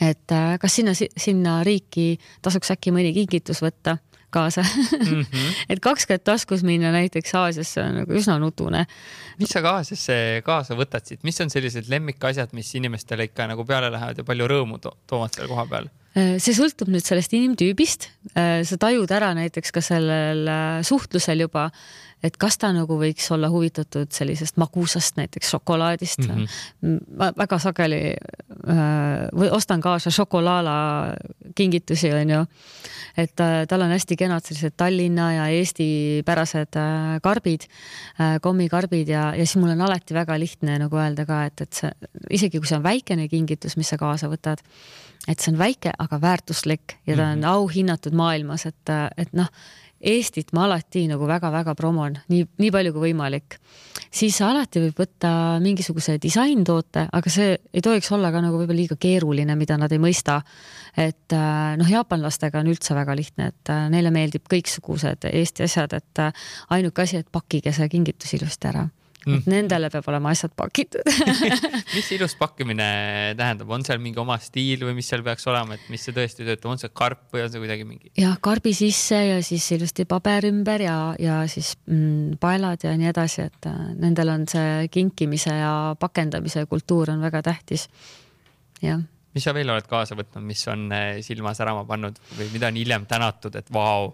[SPEAKER 2] et äh, kas sinna, sinna riiki tasuks äkki mõni kingitus võtta kaasa mm. -hmm. et kaks kätt taskus minna näiteks Aasiasse on nagu üsna nutune.
[SPEAKER 1] mis sa ka Aasiasse kaasa võtad siit, mis on sellised lemmikasjad, mis inimestele ikka nagu peale lähevad ja palju rõõmu to toovad selle koha peal?
[SPEAKER 2] Äh, see sõltub nüüd sellest inimtüübist. Äh, sa tajud ära näiteks ka sellel suhtlusel juba, et kas ta nagu võiks olla huvitatud sellisest magusast näiteks šokolaadist mm. -hmm. ma väga sageli äh, või ostan kaasa šokolaala kingitusi, onju. et äh, tal on hästi kenad sellised Tallinna ja Eesti pärased äh, karbid äh,, kommikarbid ja, ja siis mul on alati väga lihtne nagu öelda ka, et, et see isegi kui see on väikene kingitus, mis sa kaasa võtad, et see on väike, aga väärtuslik ja ta on -hmm. auhinnatud maailmas, et, et noh Eestit ma alati nagu väga-väga promon, nii, nii palju kui võimalik. siis alati võib võtta mingisuguse disaintoote, aga see ei tohiks olla ka nagu võib-olla liiga keeruline, mida nad ei mõista. et äh, noh, jaapanlastega on üldse väga lihtne, et äh, neile meeldib kõiksugused Eesti asjad, et äh, ainuke asi, et pakkige see kingitus ilusti ära mm.. et nendele peab olema asjad pakitud
[SPEAKER 1] mis ilus pakkimine tähendab, on seal mingi oma stiil või mis seal peaks olema, et mis see tõesti töötab, on see karp või on see kuidagi mingi?
[SPEAKER 2] jah, karbi sisse ja siis ilusti paber ümber ja, ja siis mm, paelad ja nii edasi, et äh, nendel on see kinkimise ja pakendamise kultuur on väga tähtis. jah
[SPEAKER 1] mis sa veel oled kaasa võtnud, mis on äh, silma särama pannud või mida on hiljem tänatud, et vau wow,,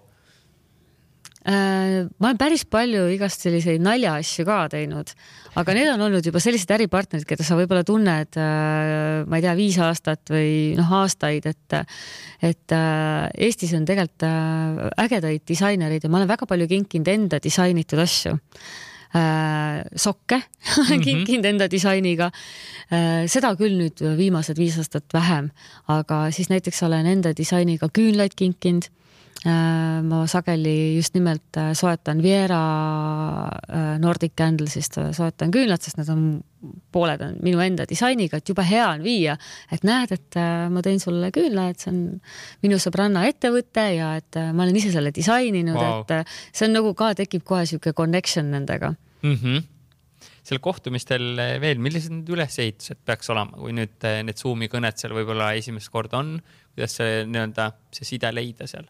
[SPEAKER 2] ma olen päris palju igast selliseid naljaasju ka teinud, aga need on olnud juba sellised äripartnerid, keda sa võib-olla tunned, äh, ma ei tea, viis aastat või noh, aastaid, et, et äh, Eestis on tegelikult ägedaid disainereid ja ma olen väga palju kinkinud enda disainitud asju sokke mm -hmm. kinkinud enda disainiga. seda küll nüüd viimased viis aastat vähem, aga siis näiteks olen enda disainiga küünlaid kinkinud Äh, ma sageli just nimelt äh, soetan Viera äh, Nordic Candles'ist soetan küünlad, sest need on, pooled on minu enda disainiga, et jube hea on viia, et näed, et ma tõin sulle küünla, et see on minu sõbranna ettevõte ja et ma olen ise selle disaininud wow., et see on nagu ka tekib kohe sihuke connection nendega mm.
[SPEAKER 1] -hmm seal kohtumistel veel, millised need ülesehitused peaks olema, kui nüüd need Zoomi kõned seal võib-olla esimest korda on, kuidas see nii-öelda see side leida seal?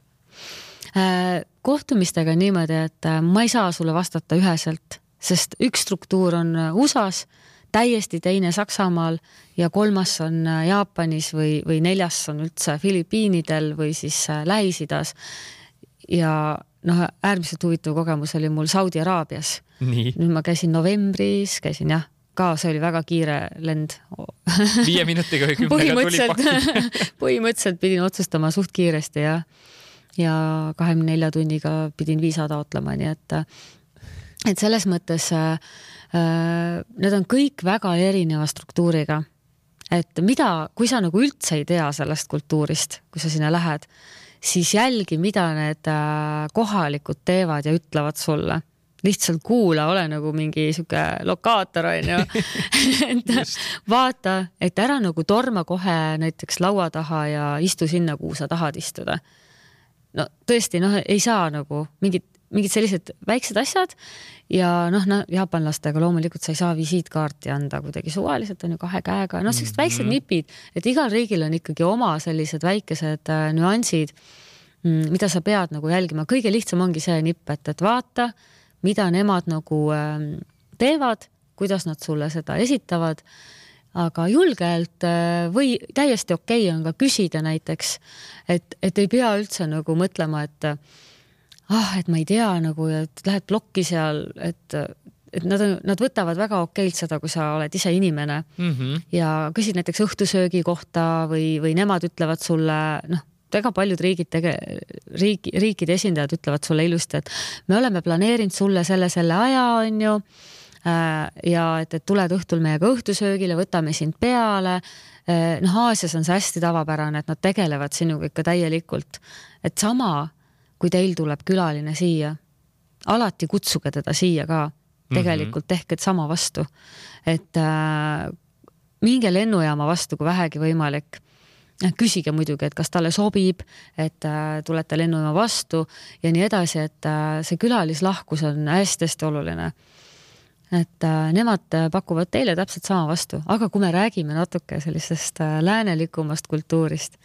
[SPEAKER 2] Äh, kohtumistega on niimoodi, et äh, ma ei saa sulle vastata üheselt, sest üks struktuur on äh, USA-s, täiesti teine Saksamaal ja kolmas on Jaapanis või, või neljas on üldse Filipiinidel või siis Lähis-Idas. ja noh, äärmiselt huvitav kogemus oli mul Saudi Araabias. nüüd ma käisin novembris, käisin jah, ka see oli väga kiire lend
[SPEAKER 1] viie minutiga või kümnega tuli
[SPEAKER 2] pakk põhimõtteliselt pidin otsustama suht kiiresti jah ja kahekümne nelja tunniga pidin viisa taotlema, nii et, et selles mõttes äh, need on kõik väga erineva struktuuriga. et mida, kui sa nagu üldse ei tea sellest kultuurist, kui sa sinna lähed, siis jälgi, mida need äh, kohalikud teevad ja ütlevad sulle. Lihtsalt kuula, ole nagu mingi sihuke lokaator onju. Et vaata, et ära nagu torma kohe näiteks laua taha ja istu sinna, kuhu sa tahad istuda no tõesti, noh, ei saa nagu mingid, mingid sellised väiksed asjad ja noh, no jaapanlastega loomulikult sa ei saa visiitkaarti anda kuidagi suvaliselt on ju kahe käega, noh, sellised mm -hmm. väiksed nipid, et igal riigil on ikkagi oma sellised väikesed äh, nüansid, mm, mida sa pead nagu jälgima, kõige lihtsam ongi see nipp, et, et vaata, mida nemad nagu äh, teevad, kuidas nad sulle seda esitavad aga julgelt äh, või täiesti okei okay on ka küsida näiteks, et, et ei pea üldse nagu mõtlema, et ah, et ma ei tea nagu, et lähed plokki seal, et, et nad on, nad võtavad väga okeilt seda, kui sa oled ise inimene mm -hmm. ja küsid näiteks õhtusöögi kohta või, või nemad ütlevad sulle, noh, väga paljud riigid tege-, riigi, riikide esindajad ütlevad sulle ilusti, et me oleme planeerinud sulle selle, selle aja, on ju äh, ja et, et tuled õhtul meiega õhtusöögile, võtame sind peale. Äh, noh, Aasias on see hästi tavapärane, et nad tegelevad sinuga ikka täielikult. et sama, kui teil tuleb külaline siia, alati kutsuge teda siia ka. Tegelikult mm -hmm. tehke sama vastu, et äh, minge lennujaama vastu, kui vähegi võimalik küsige muidugi, et kas talle sobib, et äh, tulete lennujaama vastu ja nii edasi, et äh, see külalislahkus on hästi-hästi oluline. Et äh, nemad pakuvad teile täpselt sama vastu, aga kui me räägime natuke sellisest läänelikumast kultuurist,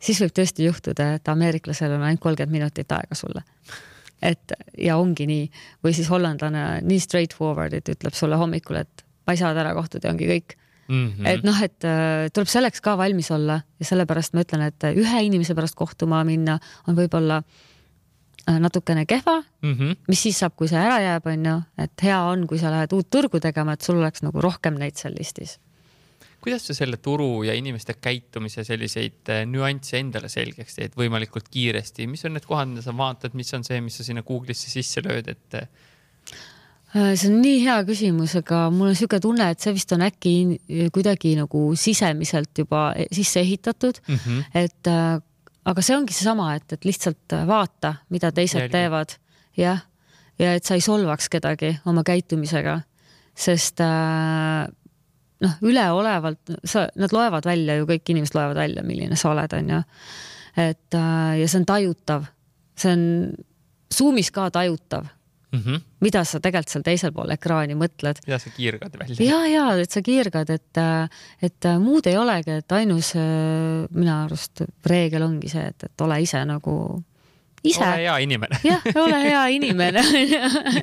[SPEAKER 2] siis võib tõesti juhtuda, et ameeriklasel on ainult kolmkümmend minutit aega sulle et ja ongi nii, või siis hollandlane nii straightforward, et ütleb sulle hommikul, et ma ei saa täna kohtuda ja ongi kõik mm. -hmm. et noh, et äh, tuleb selleks ka valmis olla ja sellepärast ma ütlen, et ühe inimese pärast kohtuma minna on võib-olla äh, natukene kehva. Mm, -hmm. mis siis saab, kui see ära jääb, on ju, et hea on, kui sa lähed uut turgu tegema, et sul oleks nagu rohkem neid seal listis.
[SPEAKER 1] Kuidas sa selle turu ja inimeste käitumise selliseid äh, nüansse endale selgeks teed võimalikult kiiresti, mis on need kohad, mida sa vaatad, mis on see, mis sa sinna Google'isse sisse lööd, et
[SPEAKER 2] Äh, see on nii hea küsimus, aga mul on niisugune tunne, et see vist on äkki kuidagi nagu sisemiselt juba sisse ehitatud. Mm, -hmm. et äh, aga see ongi seesama, et, et lihtsalt vaata, mida teised Jälgi. teevad, jah, ja et sa ei solvaks kedagi oma käitumisega, sest äh, noh, üleolevalt sa, nad loevad välja ju, kõik inimesed loevad välja, milline sa oled, onju. et ja see on tajutav, see on Zoomis ka tajutav mm. -hmm. mida sa tegelikult seal teisel pool ekraani mõtled.
[SPEAKER 1] ja sa kiirgad välja.
[SPEAKER 2] ja, ja et sa kiirgad, et, et muud ei olegi, et ainus minu arust reegel ongi see, et, et ole ise nagu ise.
[SPEAKER 1] ole hea inimene.
[SPEAKER 2] jah, ole hea inimene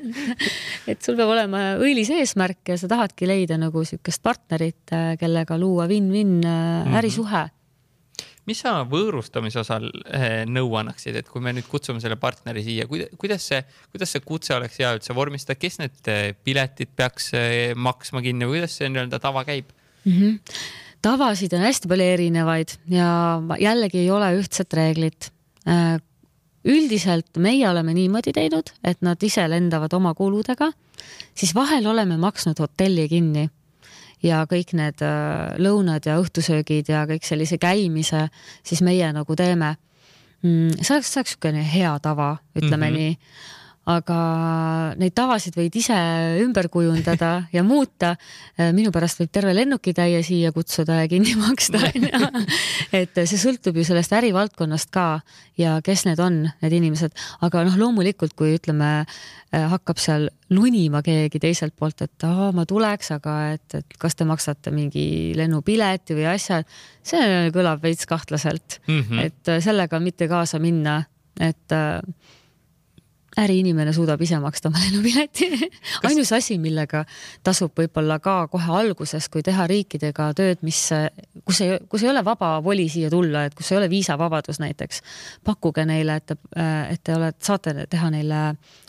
[SPEAKER 2] et sul peab olema õilis eesmärk ja sa tahadki leida nagu siukest partnerit, kellega luua win-win mhm. ärisuhe mm. -hmm
[SPEAKER 1] mis sa võõrustamise osal eh, nõu annaksid, et kui me nüüd kutsume selle partneri siia, kuidas see, kuidas see kutse oleks hea üldse vormistada, kes need eh, piletid peaks eh, maksma kinni või kuidas see nii-öelda tava käib mm?
[SPEAKER 2] -hmm. tavasid on hästi palju erinevaid ja jällegi ei ole ühtset reeglit. üldiselt meie oleme niimoodi teinud, et nad ise lendavad oma kuludega, siis vahel oleme maksnud hotelli kinni ja kõik need äh, lõunad ja õhtusöögid ja kõik sellise käimise, siis meie nagu teeme. Mm, see oleks, see oleks niisugune hea tava, ütleme mm -hmm. nii aga neid tavasid võid ise ümber kujundada ja muuta. minu pärast võib terve lennukitäie siia kutsuda ja kinni maksta, onju. et see sõltub ju sellest ärivaldkonnast ka ja kes need on, need inimesed, aga noh, loomulikult, kui ütleme, hakkab seal lunima keegi teiselt poolt, et aa, ma tuleks, aga et, et kas te maksate mingi lennupileti või asja, see kõlab veits kahtlaselt mm, -hmm. et sellega mitte kaasa minna, et äh, äriinimene suudab ise maksta oma lennupileti ainus asi, millega tasub võib-olla ka kohe alguses, kui teha riikidega tööd, mis, kus ei, kus ei ole vaba voli siia tulla, et kus ei ole viisavabadus näiteks, pakkuge neile, et, et te olete, saate teha neile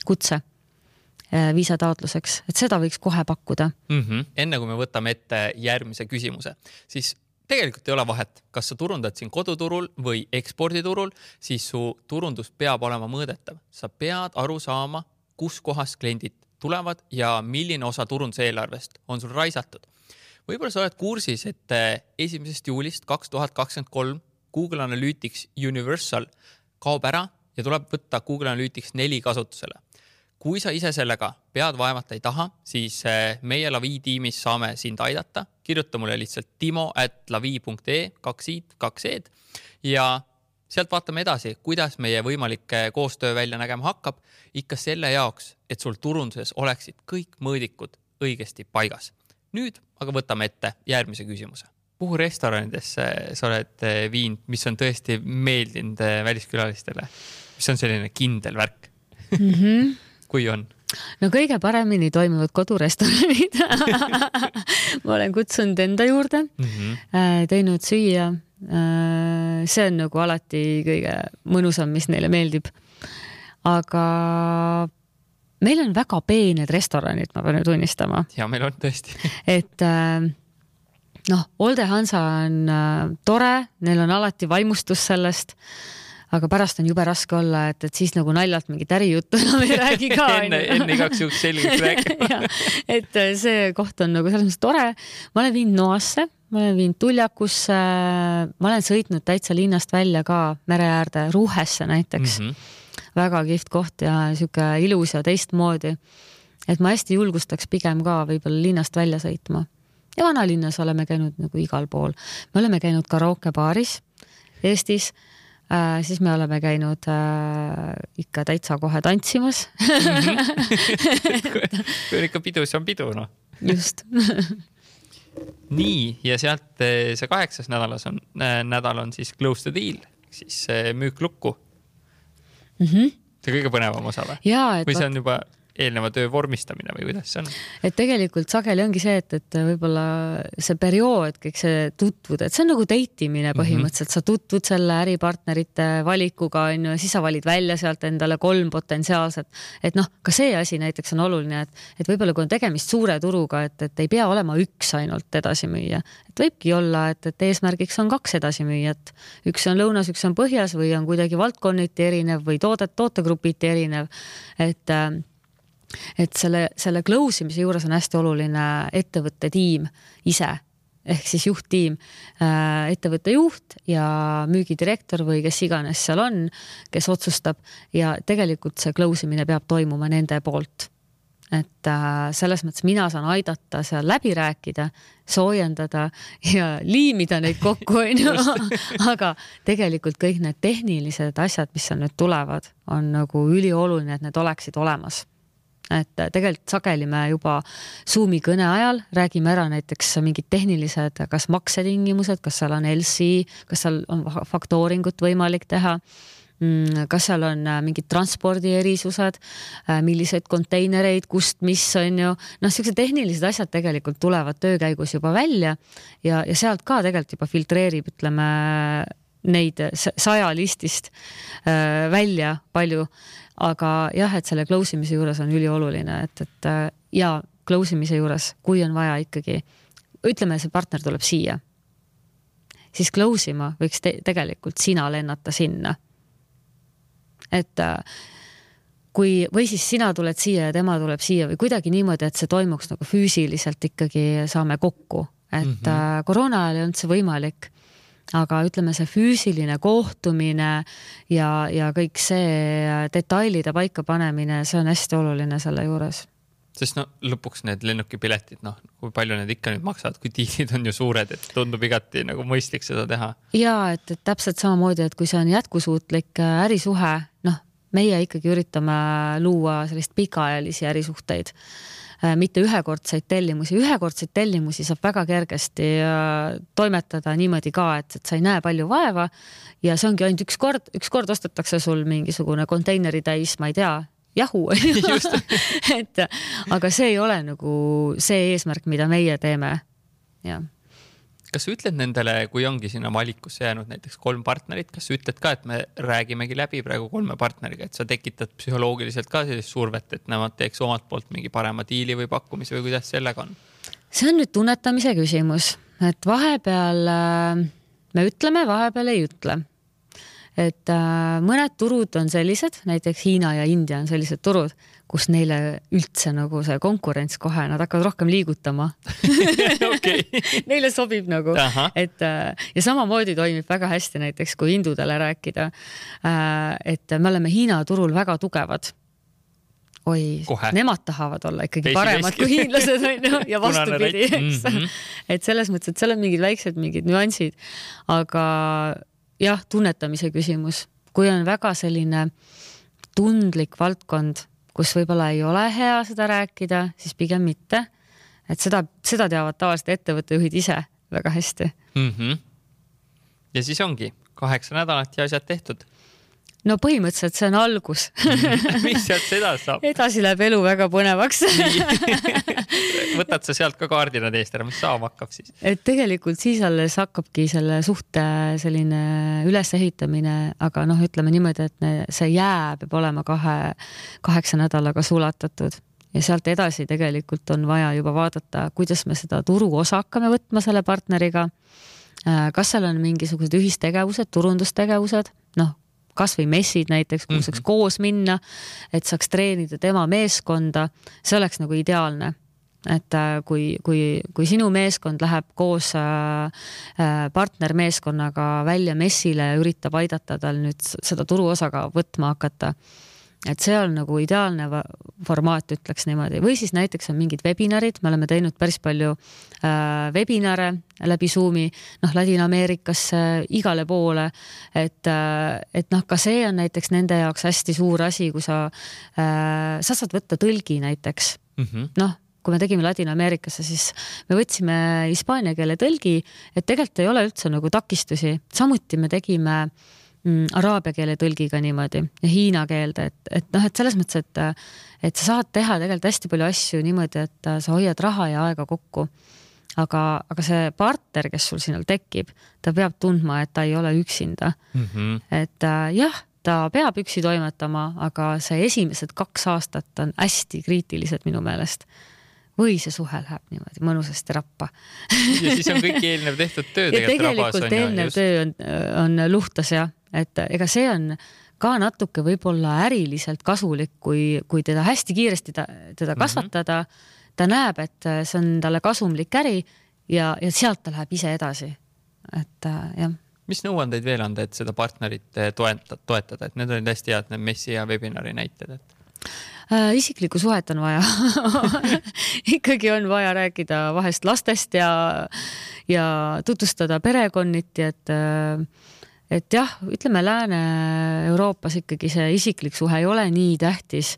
[SPEAKER 2] kutse eh, viisataotluseks, et seda võiks kohe pakkuda
[SPEAKER 1] mm. -hmm. enne kui me võtame ette järgmise küsimuse, siis tegelikult ei ole vahet, kas sa turundad siin koduturul või eksporditurul, siis su turundus peab olema mõõdetav. sa pead aru saama, kuskohast kliendid tulevad ja milline osa turunduseelarvest on sul raisatud. võib-olla sa oled kursis, et eh, esimesest juulist kaks tuhat kakskümmend kolm Google Analytics Universal kaob ära ja tuleb võtta Google Analytics neli kasutusele kui sa ise sellega pead vaevata ei taha, siis eh, meie Lavi tiimis saame sind aidata. kirjuta mulle lihtsalt timo at lavi.ee, kaks i-d, kaks e-d ja sealt vaatame edasi, kuidas meie võimalik koostöö välja nägema hakkab, ikka selle jaoks, et sul turunduses oleksid kõik mõõdikud õigesti paigas. nüüd aga võtame ette järgmise küsimuse. kuhu restoranidesse sa oled eh, viinud, mis on tõesti meeldinud eh, väliskülalistele, mis on selline kindel värk mm? -hmm kui on?
[SPEAKER 2] no kõige paremini toimivad kodurestoranid ma olen kutsunud enda juurde mm, -hmm. teinud süüa. Äh, see on nagu alati kõige mõnusam, mis neile meeldib. aga meil on väga peened restoranid, ma pean ju tunnistama.
[SPEAKER 1] ja meil on tõesti
[SPEAKER 2] et äh, noh, Olde Hansa on tore, neil on alati vaimustus sellest aga pärast on jube raske olla, et, et siis nagu naljalt mingit ärijuttu enam ei räägi ka
[SPEAKER 1] enne, enne igaks juhuks selgeks rääkima
[SPEAKER 2] et äh, see koht on nagu selles mõttes tore. ma olen viinud Noasse, ma olen viinud Tuljakusse, ma olen sõitnud täitsa linnast välja ka mere äärde, Ruhesse näiteks mm. -hmm. väga kihvt koht ja sihuke ilus ja teistmoodi. et ma hästi julgustaks pigem ka võib-olla linnast välja sõitma. ja vanalinnas oleme käinud nagu igal pool. me oleme käinud karaokebaaris Eestis äh,, siis me oleme käinud äh, ikka täitsa kohe tantsimas
[SPEAKER 1] kui on ikka pidu, siis on pidu, noh.
[SPEAKER 2] just
[SPEAKER 1] nii, ja sealt eh, see kaheksas nädalas on äh,, nädal on siis close the deal, siis äh, müük lukku
[SPEAKER 2] mm. -hmm.
[SPEAKER 1] see kõige põnevam osa või? või see on juba eelneva töö vormistamine või kuidas see on?
[SPEAKER 2] et tegelikult sageli ongi see, et, et võib-olla see periood, kõik see tutvud, et see on nagu date imine mhm. põhimõtteliselt mm, -hmm. sa tutvud selle äripartnerite valikuga onju ja siis sa valid välja sealt endale kolm potentsiaalset. et noh, ka see asi näiteks on oluline, et, et võib-olla kui on tegemist suure turuga, et, et ei pea olema üks ainult edasimüüja, et võibki olla, et, et eesmärgiks on kaks edasimüüjat, üks on lõunas, üks on põhjas või on kuidagi valdkonniti erinev või toodet, tootegrupiti erinev. et äh, et selle, selle close imise juures on hästi oluline ettevõtte tiim ise ehk siis juhttiim, äh, ettevõtte juht ja müügidirektor või kes iganes seal on, kes otsustab ja tegelikult see close imine peab toimuma nende poolt. et äh, selles mõttes mina saan aidata seal läbi rääkida, soojendada ja liimida neid kokku, onju. aga tegelikult kõik need tehnilised asjad, mis seal nüüd tulevad, on nagu ülioluline, et need oleksid olemas et tegelikult sageli me juba Zoomi kõne ajal räägime ära näiteks mingid tehnilised, kas maksetingimused, kas seal on LC, kas seal on faktooringut võimalik teha mm, kas seal on äh, mingid transpordierisused, äh, milliseid konteinereid, kust, mis on ju, noh, siuksed tehnilised asjad tegelikult tulevad töö käigus juba välja ja, ja sealt ka tegelikult juba filtreerib, ütleme neid saja listist äh, välja palju aga jah, et selle close imise juures on ülioluline, et, et äh, ja close imise juures, kui on vaja ikkagi, ütleme, see partner tuleb siia, siis close ima võiks te tegelikult sina lennata sinna. et äh, kui, või siis sina tuled siia ja tema tuleb siia või kuidagi niimoodi, et see toimuks nagu füüsiliselt ikkagi saame kokku, et mm -hmm. koroona ajal ei olnud see võimalik aga ütleme, see füüsiline kohtumine ja, ja kõik see detailide paikapanemine, see on hästi oluline selle juures
[SPEAKER 1] sest no lõpuks need lennukipiletid, noh, kui palju need ikka nüüd maksavad, kui diilid on ju suured, et tundub igati nagu mõistlik seda teha.
[SPEAKER 2] ja et, et täpselt samamoodi, et kui see on jätkusuutlik äh, ärisuhe, noh, meie ikkagi üritame luua sellist pikaajalisi ärisuhteid mitte ühekordseid tellimusi, ühekordseid tellimusi saab väga kergesti äh, toimetada niimoodi ka, et, et sa ei näe palju vaeva ja see ongi ainult üks kord, üks kord ostetakse sul mingisugune konteineri täis, ma ei tea, jahu et aga see ei ole nagu see eesmärk, mida meie teeme. jah
[SPEAKER 1] kas sa ütled nendele, kui ongi sinna valikusse jäänud näiteks kolm partnerit, kas sa ütled ka, et me räägimegi läbi praegu kolme partneriga, et sa tekitad psühholoogiliselt ka sellist survet, et nemad teeks omalt poolt mingi parema diili või pakkumise või kuidas sellega on?
[SPEAKER 2] see on nüüd tunnetamise küsimus, et vahepeal äh, me ütleme, vahepeal ei ütle et äh, mõned turud on sellised, näiteks Hiina ja India on sellised turud, kus neile üldse nagu see konkurents kohe, nad hakkavad rohkem liigutama. Neile sobib nagu, et äh, ja samamoodi toimib väga hästi näiteks, kui hindudele rääkida. Äh,. et me oleme Hiina turul väga tugevad. Oi, nemad tahavad olla ikkagi Peisi paremad veski. kui hiinlased onju ja vastupidi, eks mm. -hmm. et selles mõttes, et seal on mingid väiksed mingid nüansid, aga jah, tunnetamise küsimus, kui on väga selline tundlik valdkond, kus võib-olla ei ole hea seda rääkida, siis pigem mitte. et seda, seda teavad tavaliselt ettevõtte juhid ise väga hästi
[SPEAKER 1] mm. -hmm. ja siis ongi kaheksa nädalat ja asjad tehtud
[SPEAKER 2] no põhimõtteliselt see on algus
[SPEAKER 1] mis sealt edasi saab?
[SPEAKER 2] edasi läheb elu väga põnevaks
[SPEAKER 1] võtad sa sealt ka kaardina eest ära, mis saama hakkab siis?
[SPEAKER 2] et tegelikult siis alles hakkabki selle suhte selline ülesehitamine, aga noh, ütleme niimoodi, et see jää peab olema kahe, kaheksa nädalaga sulatatud ja sealt edasi tegelikult on vaja juba vaadata, kuidas me seda turuosa hakkame võtma selle partneriga. Äh, kas seal on mingisugused ühistegevused, turundustegevused, noh, kasvõi messid näiteks, kuhu mm -hmm. saaks koos minna, et saaks treenida tema meeskonda, see oleks nagu ideaalne et äh, kui, kui, kui sinu meeskond läheb koos äh, partnermeeskonnaga välja messile ja üritab aidata tal nüüd seda turuosaga võtma hakata et see on nagu ideaalne formaat, ütleks niimoodi, või siis näiteks on mingid webinarid, me oleme teinud päris palju äh, webinare läbi Zoomi, noh, Ladina-Ameerikasse, igale poole, et äh,, et noh, ka see on näiteks nende jaoks hästi suur asi, kui sa äh,, sa saad võtta tõlgi näiteks. Mm -hmm., noh kui me tegime Ladina-Ameerikasse, siis me võtsime hispaania keele tõlgi, et tegelikult ei ole üldse nagu takistusi, samuti me tegime äh, mm, araabia keele tõlgiga niimoodi ja hiina keelde, et, et noh, et selles mõttes, et, et sa saad teha tegelikult hästi palju asju niimoodi, et sa hoiad raha ja aega kokku. aga, aga see partner, kes sul sinna tekib, ta peab tundma, et ta ei ole üksinda mm. -hmm. et äh, jah, ta peab üksi toimetama, aga see esimesed kaks aastat on hästi kriitilised minu meelest või see suhe läheb niimoodi mõnusasti rappa
[SPEAKER 1] ja siis on kõik eelnev tehtud töö
[SPEAKER 2] tegelikult rabas on ju. eelnev just... töö on, on luhtas jah, et ega see on ka natuke võib-olla äriliselt kasulik, kui, kui teda hästi kiiresti ta, teda mhm. kasvatada mm. -hmm. ta näeb, et see on talle kasumlik äri ja, ja sealt ta läheb ise edasi. et äh, jah.
[SPEAKER 1] mis nõuandeid veel anda, et seda partnerit äh, toetada, toetada, et need olid hästi head, need messi ja webinari näited, et
[SPEAKER 2] äh,? isiklikku suhet on vaja ikkagi on vaja rääkida vahest lastest ja, ja tutvustada perekonniti, et äh, et jah, ütleme Lääne-Euroopas ikkagi see isiklik suhe ei ole nii tähtis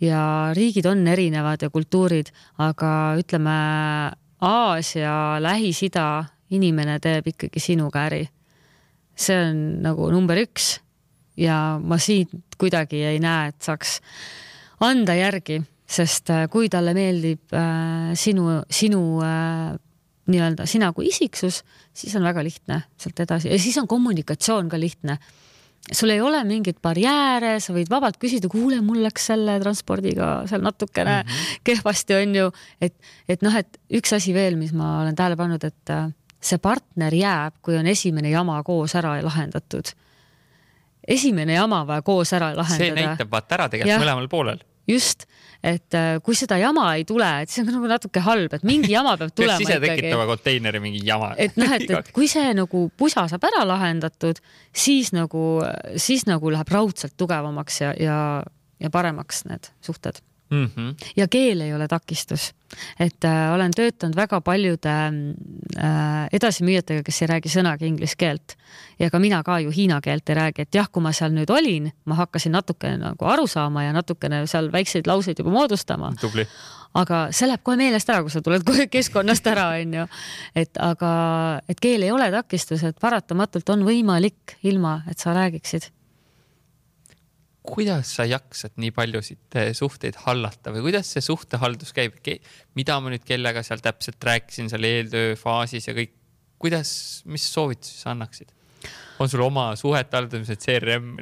[SPEAKER 2] ja riigid on erinevad ja kultuurid, aga ütleme Aasia, Lähis-Ida inimene teeb ikkagi sinuga äri. see on nagu number üks ja ma siit kuidagi ei näe, et saaks anda järgi, sest äh, kui talle meeldib äh, sinu, sinu äh, nii-öelda sina kui isiksus, siis on väga lihtne sealt edasi ja siis on kommunikatsioon ka lihtne. sul ei ole mingeid barjääre, sa võid vabalt küsida, kuule, mul läks selle transpordiga seal natukene mm -hmm. kehvasti, on ju, et, et noh, et üks asi veel, mis ma olen tähele pannud, et äh, see partner jääb, kui on esimene jama koos ära lahendatud. esimene jama vaja koos ära lahendada.
[SPEAKER 1] see näitab vaata ära tegelikult mõlemal poolel
[SPEAKER 2] just, et äh, kui seda jama ei tule, et see on nagu natuke halb, et mingi jama peab tulema
[SPEAKER 1] ise tekitama konteineri mingi jama.
[SPEAKER 2] et noh, et, et kui see nagu pusa saab ära lahendatud, siis nagu, siis nagu läheb raudselt tugevamaks ja, ja, ja paremaks need suhted mm. -hmm. ja keel ei ole takistus, et äh, olen töötanud väga paljude äh, edasimüüjatega, kes ei räägi sõnagi inglise keelt ja ka mina ka ju hiina keelt ei räägi, et jah, kui ma seal nüüd olin, ma hakkasin natukene nagu aru saama ja natukene seal väikseid lauseid juba moodustama. aga see läheb kohe meelest ära, kui sa tuled kohe keskkonnast ära, onju. et aga, et keel ei ole takistus, et paratamatult on võimalik ilma, et sa räägiksid
[SPEAKER 1] kuidas sa jaksad nii paljusid eh, suhteid hallata või kuidas see suhtehaldus käib, mida ma nüüd kellega seal täpselt rääkisin seal eeltöö faasis ja kõik, kuidas, mis soovitusi sa annaksid? on sul oma suhete haldamise CRM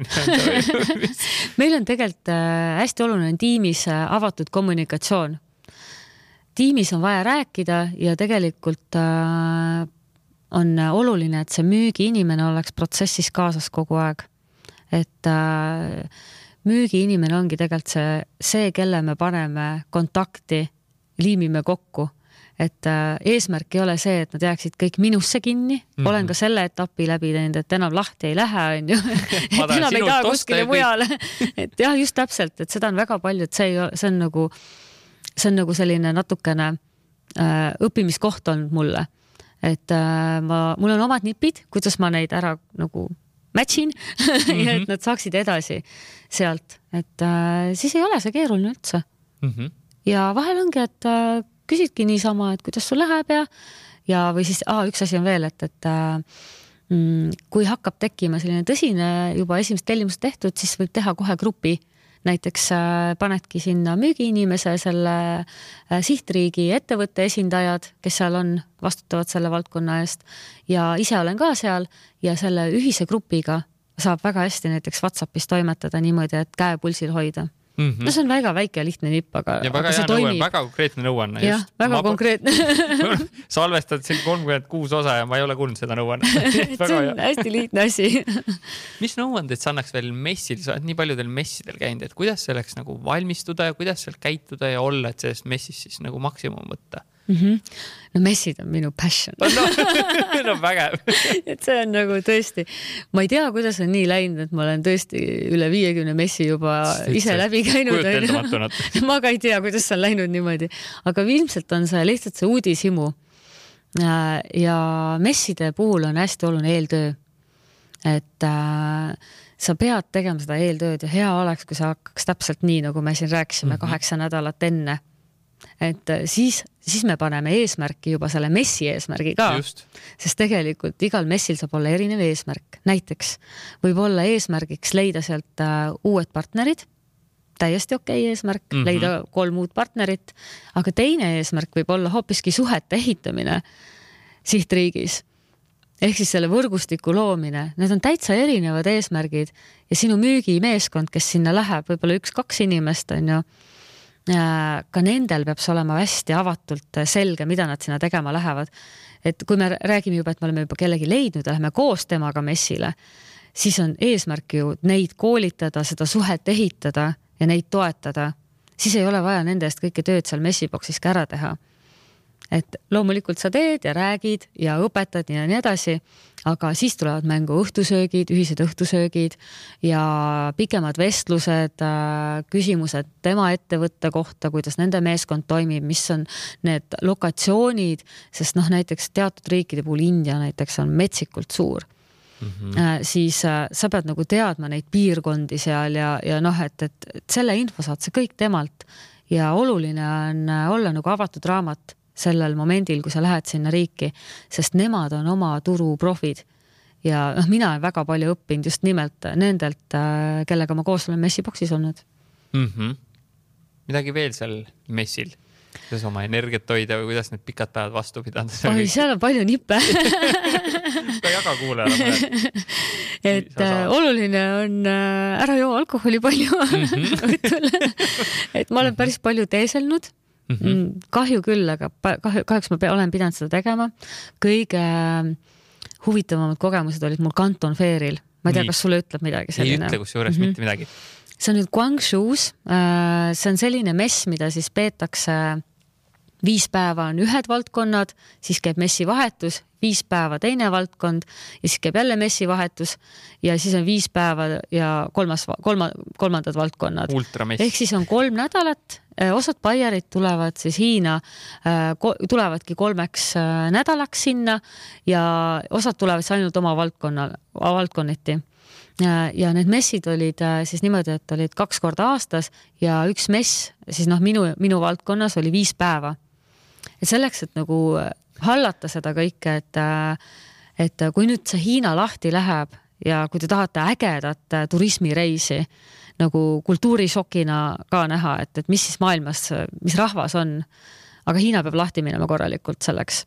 [SPEAKER 2] meil on tegelikult äh, hästi oluline tiimis äh, avatud kommunikatsioon. tiimis on vaja rääkida ja tegelikult äh, on oluline, et see müügiinimene oleks protsessis kaasas kogu aeg. et müügiinimene ongi tegelikult see, see, kelle me paneme kontakti, liimime kokku et äh, eesmärk ei ole see, et nad jääksid kõik minusse kinni mm, -hmm. olen ka selle etapi läbi teinud, et enam lahti ei lähe, onju. et enam ei taha kuskile mujale. et jah, just täpselt, et seda on väga palju, et see ei ole, see on nagu, see on nagu selline natukene äh, õppimiskoht olnud mulle. et äh, ma, mul on omad nipid, kuidas ma neid ära nagu match in mm -hmm. et nad saaksid edasi sealt, et äh, siis ei ole see keeruline üldse mm. -hmm. ja vahel ongi, et äh, küsidki niisama, et kuidas sul läheb ja, ja, või siis ah, üks asi on veel, et, et äh, mm, kui hakkab tekkima selline tõsine juba esimesed tellimused tehtud, siis võib teha kohe grupi näiteks äh, panedki sinna müügiinimese, selle äh, sihtriigi ettevõtte esindajad, kes seal on, vastutavad selle valdkonna eest. Ja ise olen ka seal ja selle ühise grupiga saab väga hästi näiteks Whatsappis toimetada niimoodi, et käe pulsil hoida mm. -hmm. no see on väga väike ja lihtne nipp, aga.
[SPEAKER 1] ja väga hea nõuanne, väga konkreetne nõuanne.
[SPEAKER 2] jah, väga ma konkreetne
[SPEAKER 1] salvestad siin kolmkümmend kuus osa ja ma ei ole kuulnud seda nõuannet
[SPEAKER 2] see on hea. hästi lihtne asi
[SPEAKER 1] mis nõuandeid sa annaks veel messil, sa oled nii paljudel messidel käinud, et kuidas selleks nagu valmistuda ja kuidas seal käituda ja olla, et sellest messist siis nagu maksimum võtta
[SPEAKER 2] mm. -hmm. no messid on minu passion
[SPEAKER 1] no, no vägev
[SPEAKER 2] et see on nagu tõesti, ma ei tea, kuidas on nii läinud, et ma olen tõesti üle viiekümne messi juba Sest ise läbi käinud. ma ka ei tea, kuidas see on läinud niimoodi, aga ilmselt on see lihtsalt see uudishimu. ja messide puhul on hästi oluline eeltöö. et äh, sa pead tegema seda eeltööd ja hea oleks, kui sa hakkaks täpselt nii, nagu me siin rääkisime mm, -hmm. kaheksa nädalat enne et äh, siis, siis me paneme eesmärki juba selle messi eesmärgi ka. sest tegelikult igal messil saab olla erinev eesmärk, näiteks võib olla eesmärgiks leida sealt uh, uued partnerid, täiesti okei okay eesmärk mm, -hmm. leida kolm uut partnerit, aga teine eesmärk võib olla hoopiski suhete ehitamine sihtriigis. Ehk siis selle võrgustiku loomine, need on täitsa erinevad eesmärgid. Ja sinu müügimeeskond, kes sinna läheb, võib-olla üks-kaks inimest on ju ka nendel peab see olema hästi avatult selge, mida nad sinna tegema lähevad. et kui me räägime juba, et me oleme juba kellegi leidnud ja lähme koos temaga messile, siis on eesmärk ju neid koolitada, seda suhet ehitada ja neid toetada. siis ei ole vaja nende eest kõike tööd seal messiboksis ka ära teha et loomulikult sa teed ja räägid ja õpetad ja nii edasi, aga siis tulevad mängu õhtusöögid, ühised õhtusöögid ja pikemad vestlused, äh, küsimused tema ettevõtte kohta, kuidas nende meeskond toimib, mis on need lokatsioonid, sest noh, näiteks teatud riikide puhul India näiteks on metsikult suur Mm -hmm. siis äh, sa pead nagu teadma neid piirkondi seal ja, ja noh, et, et, et selle info saad sa kõik temalt ja oluline on olla nagu avatud raamat sellel momendil, kui sa lähed sinna riiki, sest nemad on oma turu profid. ja noh, mina olen väga palju õppinud just nimelt nendelt, äh, kellega ma koos olen messiboksis olnud
[SPEAKER 1] mm. -hmm. midagi veel seal messil? kuidas oma energiat hoida või kuidas need pikad päevad vastu pidada?
[SPEAKER 2] oi, seal on palju nippe
[SPEAKER 1] jaga kuulajale
[SPEAKER 2] et äh, oluline on äh, ära joo alkoholi palju mm -hmm. õhtul et ma olen päris palju teeselnud Mhm. Mm. -hmm. kahju küll, aga kahju, kahjuks ma olen pidanud seda tegema. kõige ähm, huvitavamad kogemused olid mul Canton Fairil, ma ei tea, kas sulle ütleb midagi selline?
[SPEAKER 1] ei ütle kusjuures mm -hmm. mitte midagi.
[SPEAKER 2] see on nüüd Guangzhou's, äh, see on selline mess, mida siis peetakse viis päeva on ühed valdkonnad, siis käib messivahetus, viis päeva teine valdkond ja siis käib jälle messivahetus ja siis on viis päeva ja kolmas, kolma, kolmandad valdkonnad. ehk siis on kolm nädalat Äh, osad baierid tulevad siis Hiina, äh, tulevadki kolmeks äh, nädalaks sinna ja osad tulevad siis ainult oma valdkonna, valdkonniti ja need messid olid siis niimoodi, et olid kaks korda aastas ja üks mess siis noh, minu, minu valdkonnas oli viis päeva. Et selleks, et nagu hallata seda kõike, et, et kui nüüd see Hiina lahti läheb ja kui te tahate ägedat turismireisi, nagu kultuurishokina ka näha, et, et mis siis maailmas, mis rahvas on. aga Hiina peab lahti minema korralikult selleks,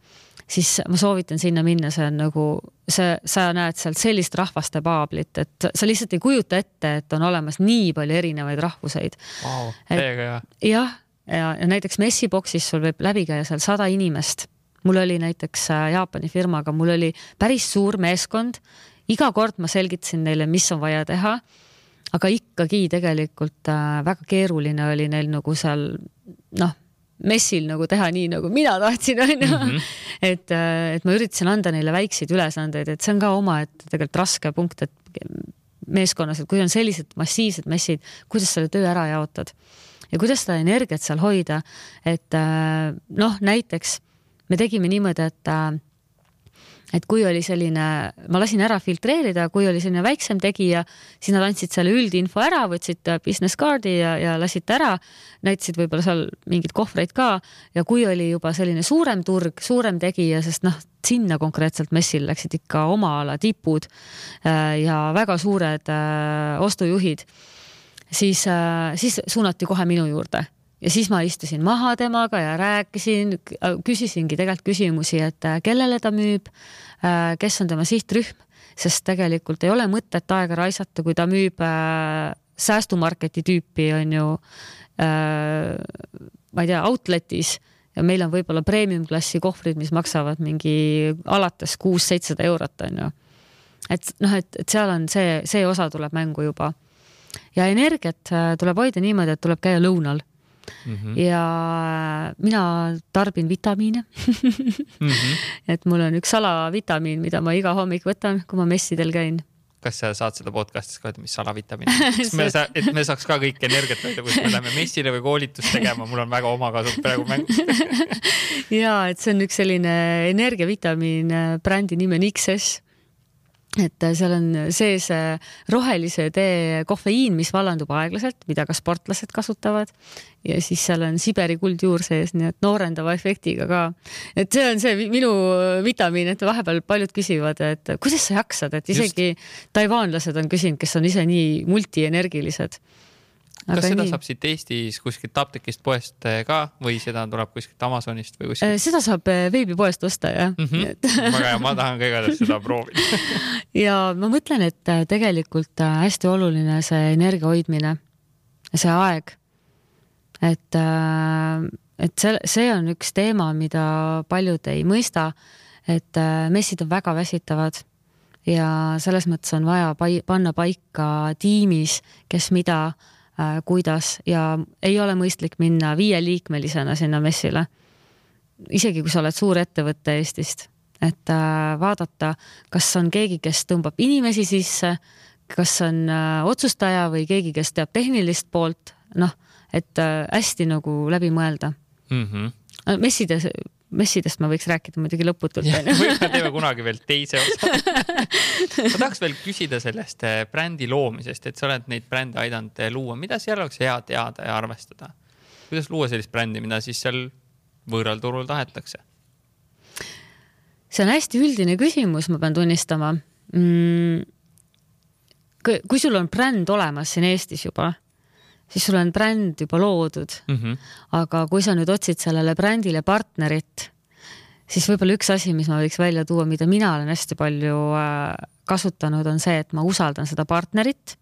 [SPEAKER 2] siis ma soovitan sinna minna, see on nagu see, sa näed sealt sellist rahvaste paablit, et sa lihtsalt ei kujuta ette, et on olemas nii palju erinevaid rahvuseid
[SPEAKER 1] wow,. täiega hea.
[SPEAKER 2] jah, ja, ja näiteks messiboksis sul võib läbi käia seal sada inimest mul oli näiteks äh, Jaapani firmaga, mul oli päris suur meeskond. iga kord ma selgitasin neile, mis on vaja teha aga ikkagi tegelikult äh, väga keeruline oli neil nagu seal noh, messil nagu teha nii, nagu mina tahtsin, onju. Mhm. et, äh, et ma üritasin anda neile väikseid ülesandeid, et see on ka omaette tegelikult raske punkt, et meeskonnas, et kui on sellised massiivsed messid, kuidas selle töö ära jaotad ja kuidas seda energiat seal hoida, et äh, noh, näiteks me tegime niimoodi, et et kui oli selline, ma lasin ära filtreerida, kui oli selline väiksem tegija, siis nad andsid selle üldinfo ära, võtsid business card'i ja, ja lasid ära, näitasid võib-olla seal mingeid kohvreid ka. Ja kui oli juba selline suurem turg, suurem tegija, sest noh, sinna konkreetselt messil läksid ikka oma ala tipud äh, ja väga suured äh, ostujuhid, siis, äh, siis suunati kohe minu juurde ja siis ma istusin maha temaga ja rääkisin, küsisingi tegelikult küsimusi, et äh, kellele ta müüb, äh, kes on tema sihtrühm, sest tegelikult ei ole mõtet aega raisata, kui ta müüb äh, säästumarketi tüüpi on ju äh,, ma ei tea, outlet'is ja meil on võib-olla premium klassi kohvrid, mis maksavad mingi alates kuus-seitsesada eurot, on ju. et noh, et, et seal on see, see osa tuleb mängu juba. Ja energiat äh, tuleb hoida niimoodi, et tuleb käia lõunal Mm -hmm. ja mina tarbin vitamiine mm. -hmm. et mul on üks salavitamiin, mida ma iga hommik võtan, kui ma messidel käin
[SPEAKER 1] kas sa saad seda podcast'is ka öelda, mis salavitamiin on? et me saaks ka kõik energiat hoida, kui me läheme messile või koolitust tegema, mul on väga omakasum praegu mängus
[SPEAKER 2] ja et see on üks selline energiavitamiin, brändi nimi on XS et äh, seal on sees äh, rohelise tee kofeiin, mis vallandub aeglaselt, mida ka sportlased kasutavad. ja siis seal on Siberi kuldjuur sees, nii et noorendava efektiga ka. et see on see minu vitamiin, et vahepeal paljud küsivad, et kuidas sa jaksad, et isegi Just. taivaanlased on küsinud, kes on ise nii multienergilised
[SPEAKER 1] kas seda nii. saab siit Eestis kuskilt apteekist, poest eh, ka või seda tuleb kuskilt Amazonist või kuskilt?
[SPEAKER 2] Eh, seda saab eh, veebipoest osta jah mm.
[SPEAKER 1] -hmm. Et... väga hea, ma tahan ka igatahes seda proovida
[SPEAKER 2] ja ma mõtlen, et tegelikult hästi oluline see energia hoidmine, see aeg. et, et see, see on üks teema, mida paljud ei mõista, et messid on väga väsitavad ja selles mõttes on vaja pai panna paika tiimis, kes mida Äh, kuidas ja ei ole mõistlik minna viieliikmelisena sinna messile. isegi kui sa oled suur ettevõte Eestist, et äh, vaadata, kas on keegi, kes tõmbab inimesi sisse, kas on äh, otsustaja või keegi, kes teab tehnilist poolt, noh, et hästi nagu läbi mõelda mm. -hmm. messides messidest ma võiks rääkida muidugi lõputult.
[SPEAKER 1] võib-olla teeme kunagi veel teise osa ma tahaks veel küsida sellest eh, brändi loomisest, et sa oled neid brände aidanud eh, luua, mida seal oleks hea teada ja arvestada? kuidas luua sellist brändi, mida siis seal võõral turul tahetakse?
[SPEAKER 2] see on hästi üldine küsimus, ma pean tunnistama mm,. kui sul on bränd olemas siin Eestis juba siis sul on bränd juba loodud mm. -hmm. aga kui sa nüüd otsid sellele brändile partnerit, siis võib-olla üks asi, mis ma võiks välja tuua, mida mina olen hästi palju äh, kasutanud, on see, et ma usaldan seda partnerit.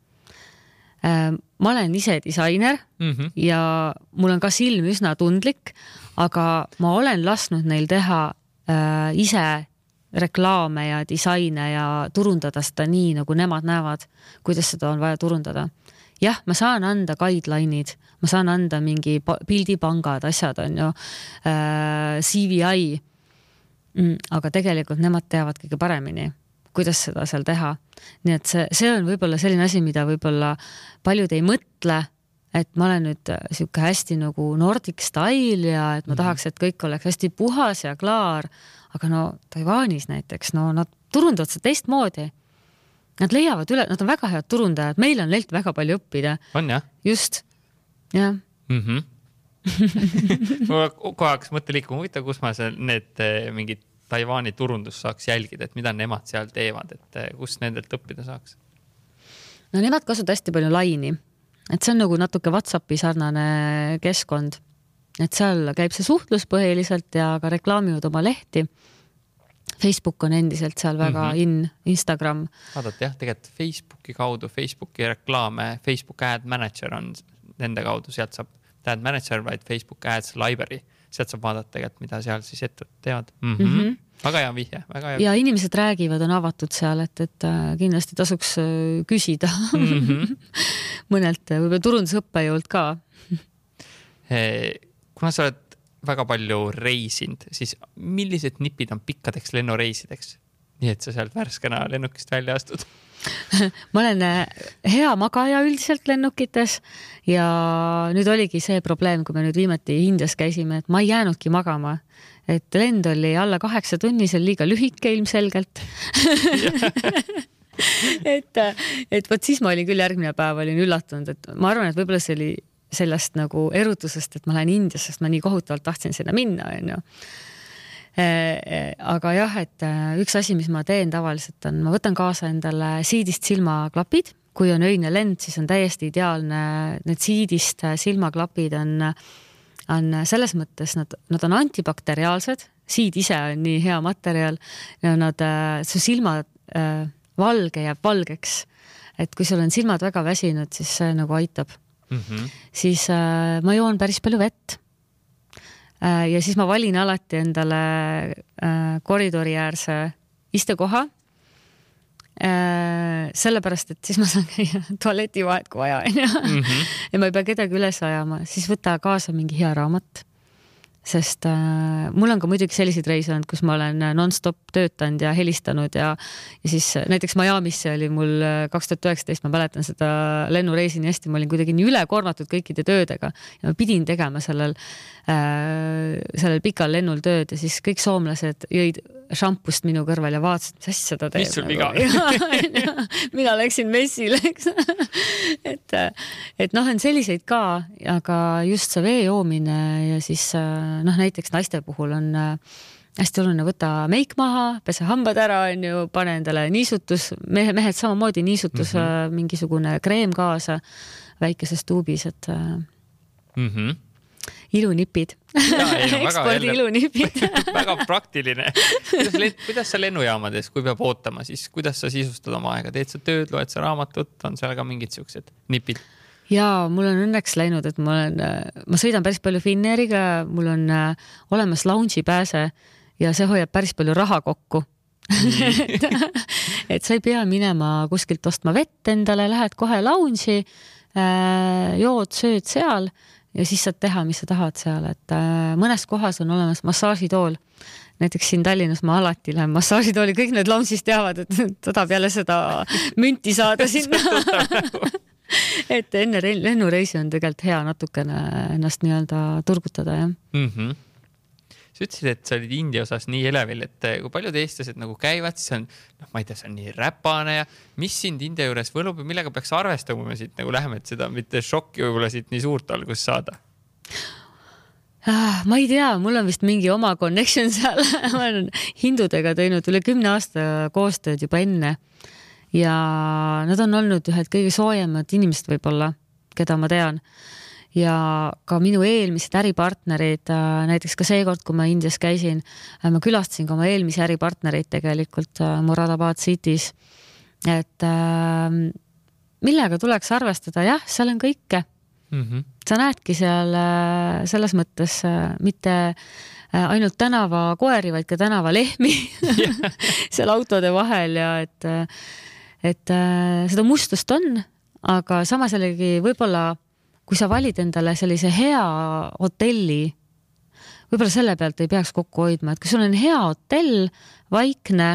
[SPEAKER 2] Äh, ma olen ise disainer mm -hmm. ja mul on ka silm üsna tundlik, aga ma olen lasknud neil teha äh, ise reklaame ja disaine ja turundada seda nii, nagu nemad näevad, kuidas seda on vaja turundada jah, ma saan anda guideline'id, ma saan anda mingi pildipangad, asjad on ju äh,, CVI mm,. aga tegelikult nemad teavad kõige paremini, kuidas seda seal teha. nii et see, see on võib-olla selline asi, mida võib-olla paljud ei mõtle et ma olen nüüd äh, sihuke hästi nagu Nordic style ja et ma mhm. tahaks, et kõik oleks hästi puhas ja klaar. aga no Taiwanis näiteks, no nad turundavad seda teistmoodi Nad leiavad üle, nad on väga head turundajad, meil on neilt väga palju õppida.
[SPEAKER 1] on jah?
[SPEAKER 2] just, jah mm
[SPEAKER 1] -hmm. mul kohe hakkas mõte liikuma, huvitav, kus ma seal need eh, mingid Taiwan'i turundust saaks jälgida, et mida nemad seal teevad, et eh, kus nendelt õppida saaks?
[SPEAKER 2] no nemad kasutavad hästi palju laini, et see on nagu natuke Whatsappi sarnane keskkond, et seal käib see suhtlus põhiliselt ja ka reklaamivad oma lehti Facebook on endiselt seal väga mm -hmm. in, Instagram.
[SPEAKER 1] vaadata jah, tegelikult Facebooki kaudu, Facebooki reklaame, Facebook Ad Manager on nende kaudu, sealt saab, Ad Manager, vaid Facebook Ads Library, sealt saab vaadata tegelikult, mida seal siis ettevõtted teevad mm. -hmm. Mm -hmm väga hea vihje, väga hea.
[SPEAKER 2] ja inimesed räägivad, on avatud seal, et, et äh, kindlasti tasuks äh, küsida mm -hmm. mõnelt äh, võib-olla turundusõppejõult ka
[SPEAKER 1] kuna sa oled väga palju reisinud, siis millised nipid on pikkadeks lennureisideks? nii et sa sealt värskena lennukist välja astud
[SPEAKER 2] ma olen äh, hea magaja üldiselt lennukites ja nüüd oligi see probleem, kui me nüüd viimati Indias käisime, et ma ei jäänudki magama. et lend oli alla kaheksa tunni, see on liiga lühike ilmselgelt et, et vot siis ma olin küll järgmine päev olin üllatunud, et ma arvan, et võib-olla see oli sellest nagu erutusest, et ma lähen Indiasse, sest ma nii kohutavalt tahtsin sinna minna, onju. Äh, äh, aga jah, et äh, üks asi, mis ma teen tavaliselt on, ma võtan kaasa endale siidist silmaklapid, kui on öine lend, siis on täiesti ideaalne, need siidist silmaklapid on, on selles mõttes nad, nad on antibakteriaalsed, siid ise on nii hea materjal ja nad, su silmad valge jääb valgeks. et kui sul on silmad väga väsinud, siis see nagu aitab mm. -hmm. siis äh, ma joon päris palju vett äh,. ja siis ma valin alati endale äh, koridori äärse istekoha äh,. sellepärast, et siis ma saan käia tualetivahet, kui vaja onju. Mhm. ja ma ei pea kedagi üles ajama, siis võta kaasa mingi hea raamat sest äh, mul on ka muidugi selliseid reise olnud, kus ma olen äh, nonstop töötanud ja helistanud ja, ja siis äh, näiteks Miami'sse oli mul äh, kaks tuhat üheksateist, ma mäletan seda lennureisi nii hästi, ma olin kuidagi nii ülekoormatud kõikide töödega ja ma pidin tegema sellel äh,, sellel pikal lennul tööd ja siis kõik soomlased jõid šampust minu kõrval ja vaatasid, mis asja ta teeb.
[SPEAKER 1] mis sul viga on?
[SPEAKER 2] mina läksin messile, eks et, et noh, on selliseid ka, aga just see vee joomine ja siis noh, näiteks naiste puhul on äh, hästi oluline, võta meik maha, pese hambad ära, onju, pane endale niisutus, mehe, mehed samamoodi niisutus mm, -hmm. mingisugune kreem kaasa väikeses tuubis, et mm. -hmm ilunipid. ekspordi ilunipid
[SPEAKER 1] väga praktiline. kuidas, kuidas sa lennujaamades, kui peab ootama, siis kuidas sa sisustad oma aega, teed sa tööd, loed sa raamatut, on seal ka mingid siuksed nipid?
[SPEAKER 2] Ja mul on õnneks läinud, et ma olen, ma sõidan päris palju Finnairiga, mul on äh, olemas lounge'i pääse ja see hoiab päris palju raha kokku. Et, et sa ei pea minema kuskilt ostma vett endale, lähed kohe lounge'i, äh, jood, sööd seal ja siis saad teha, mis sa tahad seal, et äh, mõnes kohas on olemas massaažitool. näiteks siin Tallinnas ma alati lähen massaažitooli, kõik need lounge'is teavad, et ta tahab jälle seda münti saada sinna et enne lennureisi on tegelikult hea natukene ennast nii-öelda turgutada, jah mm. -hmm
[SPEAKER 1] sa ütlesid, et sa olid India osas nii elevil, et eh, kui paljud eestlased nagu käivad, siis on, noh, ma ei tea, see on nii räpane ja mis sind India juures võlub ja millega peaks arvestama, kui me siit nagu läheme, et seda mitte šokki võib-olla siit nii suurt algust saada?
[SPEAKER 2] Ah, ma ei tea, mul on vist mingi oma connection seal ma olen hindudega teinud üle kümne aasta koostööd juba enne ja nad on olnud ühed kõige soojemad inimesed võib-olla, keda ma tean ja ka minu eelmised äripartnerid, äh, näiteks ka seekord, kui ma Indias käisin, äh, ma külastasin ka oma eelmisi äripartnereid tegelikult äh, Muradabad City's. et millega tuleks arvestada, jah, seal on kõike mm. -hmm. sa näedki seal selles mõttes mitte ainult tänavakoeri, vaid ka tänavalehmi seal autode vahel ja et, et seda mustust on, aga samas jällegi võib-olla kui sa valid endale sellise hea hotelli, võib-olla selle pealt ei peaks kokku hoidma, et kui sul on hea hotell, vaikne,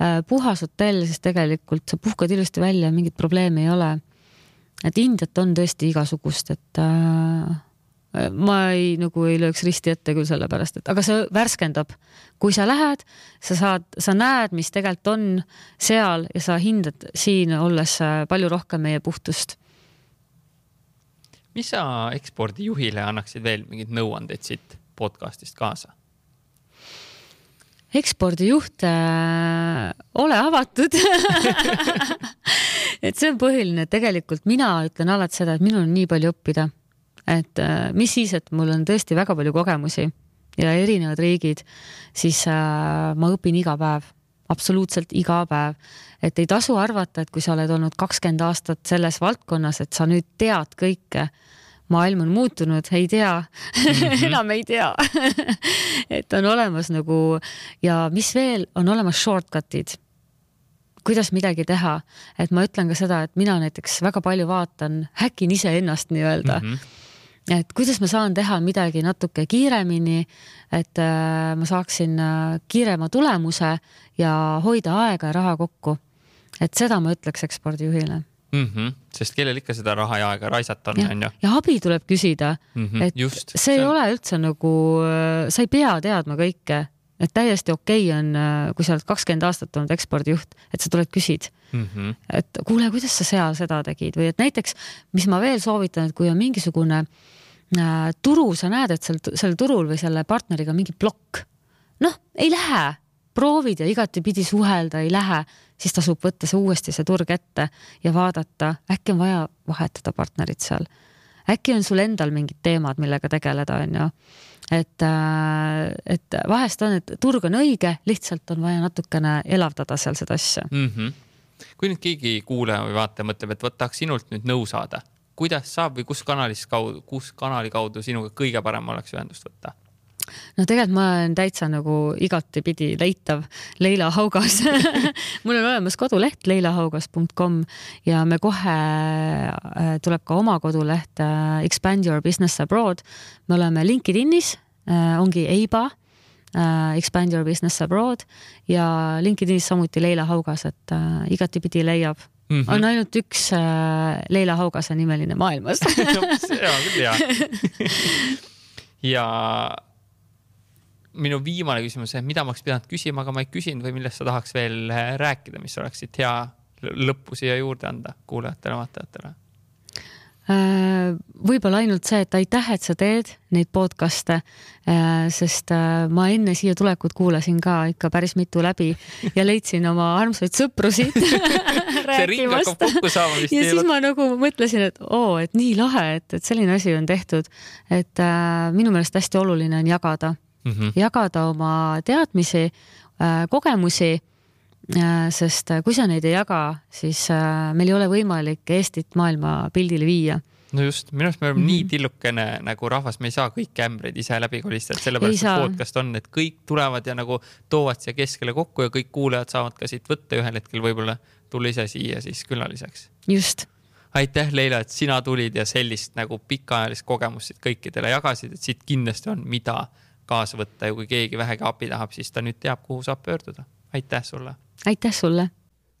[SPEAKER 2] äh, puhas hotell, siis tegelikult sa puhkad ilusti välja, mingit probleemi ei ole. et Indiat on tõesti igasugust, et äh, ma ei, nagu ei lööks risti ette küll sellepärast, et aga see värskendab. kui sa lähed, sa saad, sa näed, mis tegelikult on seal ja sa hindad siin olles äh, palju rohkem meie puhtust
[SPEAKER 1] mis sa ekspordijuhile annaksid veel mingeid nõuandeid siit podcast'ist kaasa?
[SPEAKER 2] ekspordijuht äh,, ole avatud et see on põhiline, tegelikult mina ütlen alati seda, et minul on nii palju õppida, et äh, mis siis, et mul on tõesti väga palju kogemusi ja erinevad riigid, siis äh, ma õpin iga päev, absoluutselt iga päev. et ei tasu arvata, et kui sa oled olnud kakskümmend aastat selles valdkonnas, et sa nüüd tead kõike maailm on muutunud, ei tea mm, -hmm. enam ei tea et on olemas nagu ja mis veel, on olemas shortcut'id kuidas midagi teha, et ma ütlen ka seda, et mina näiteks väga palju vaatan, häkin iseennast nii-öelda mm. -hmm et kuidas ma saan teha midagi natuke kiiremini, et äh, ma saaksin äh, kiirema tulemuse ja hoida aega ja raha kokku. et seda ma ütleks ekspordijuhile
[SPEAKER 1] mm. -hmm. sest kellel ikka seda raha ja aega raisata on, onju.
[SPEAKER 2] ja abi tuleb küsida mm. -hmm. et Just, see ei see... ole üldse nagu, sa ei pea teadma kõike, et täiesti okei okay on, kui sa oled kakskümmend aastat olnud ekspordijuht, et sa tuled, küsid mm. -hmm. et kuule, kuidas sa seal seda tegid või et näiteks, mis ma veel soovitan, et kui on mingisugune äh, turu, sa näed, et seal, sellel turul või selle partneriga mingi plokk, noh, ei lähe proovid ja igatepidi suhelda ei lähe, siis tasub võtta see uuesti see turg ette ja vaadata, äkki on vaja vahetada partnerit seal. äkki on sul endal mingid teemad, millega tegeleda, on ju. et, äh, et vahest on, et turg on õige, lihtsalt on vaja natukene elavdada seal seda asja mm. -hmm
[SPEAKER 1] kui nüüd keegi kuulaja või vaataja mõtleb, et vot tahaks sinult nüüd nõu saada, kuidas saab või kus kanalis kaudu, kus kanali kaudu sinuga kõige parem oleks ühendust võtta?
[SPEAKER 2] no tegelikult ma olen täitsa nagu igatepidi leitav Leila Haugas mul on olemas koduleht leilahaugas.com ja me kohe äh, tuleb ka oma koduleht äh, Expand your business abroad. me oleme LinkedInis, äh, ongi EIBA Expand your business abroad ja LinkedInis samuti Leila Haugas, et igatipidi leiab Mm -hmm. on ainult üks äh, Leila Haugase nimeline maailmas
[SPEAKER 1] on küll hea ja minu viimane küsimus, mida ma oleks pidanud küsima, aga ma ei küsinud või millest sa tahaks veel äh, rääkida, mis oleks siit hea lõppu siia juurde anda kuulajatele-vaatajatele?
[SPEAKER 2] Äh, võib-olla ainult see, et aitäh, et sa teed neid podcast'e, äh, sest ma enne siia tulekut kuulasin ka ikka päris mitu läbi ja leidsin oma armsaid sõpru siit
[SPEAKER 1] vist.
[SPEAKER 2] ja siis ma nagu mõtlesin, et oo, et nii lahe, et, et selline asi on tehtud. et äh, minu meelest hästi oluline on jagada mm, -hmm. jagada oma teadmisi, äh, kogemusi. Äh, sest äh, kui sa neid ei jaga, siis meil ei ole võimalik Eestit maailmapildile viia
[SPEAKER 1] no just, minu arust me oleme mm -hmm. nii tillukene nagu rahvas, me ei saa kõiki ämbreid ise läbi kolistada, sellepärast see podcast on, et kõik tulevad ja nagu toovad siia keskele kokku ja kõik kuulajad saavad ka siit võtta ühel hetkel võib-olla tulla ise siia siis külaliseks.
[SPEAKER 2] just.
[SPEAKER 1] aitäh, Leila, et sina tulid ja sellist nagu pikaajalist kogemust siit kõikidele jagasid, et siit kindlasti on, mida kaasa võtta ja kui keegi vähegi abi tahab, siis ta nüüd teab, kuhu saab pöörduda. aitäh sulle.
[SPEAKER 2] Aitäh sulle.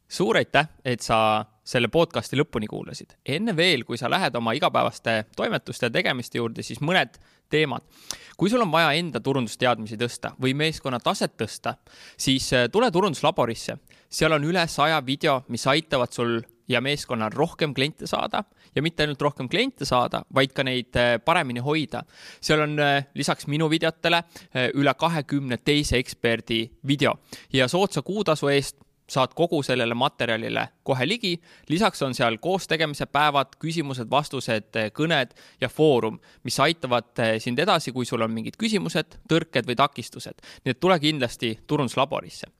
[SPEAKER 1] suur aitäh, et sa selle podcasti lõpuni kuulasid. enne veel, kui sa lähed oma igapäevaste toimetuste ja tegemiste juurde, siis mõned teemad. kui sul on vaja enda turundusteadmisi tõsta või meeskonna taset tõsta, siis äh, tule turunduslaborisse. seal on üle saja video, mis aitavad sul ja meeskonnal rohkem kliente saada ja mitte ainult rohkem kliente saada, vaid ka neid äh, paremini hoida. seal on äh, lisaks minu videotele äh, üle kahekümne teise eksperdi video ja soodsa kuutasu eest saad kogu sellele materjalile kohe ligi. lisaks on seal koostegemise päevad, küsimused-vastused, kõned ja foorum, mis aitavad sind edasi, kui sul on mingid küsimused, tõrked või takistused. nii et tule kindlasti turunduslaborisse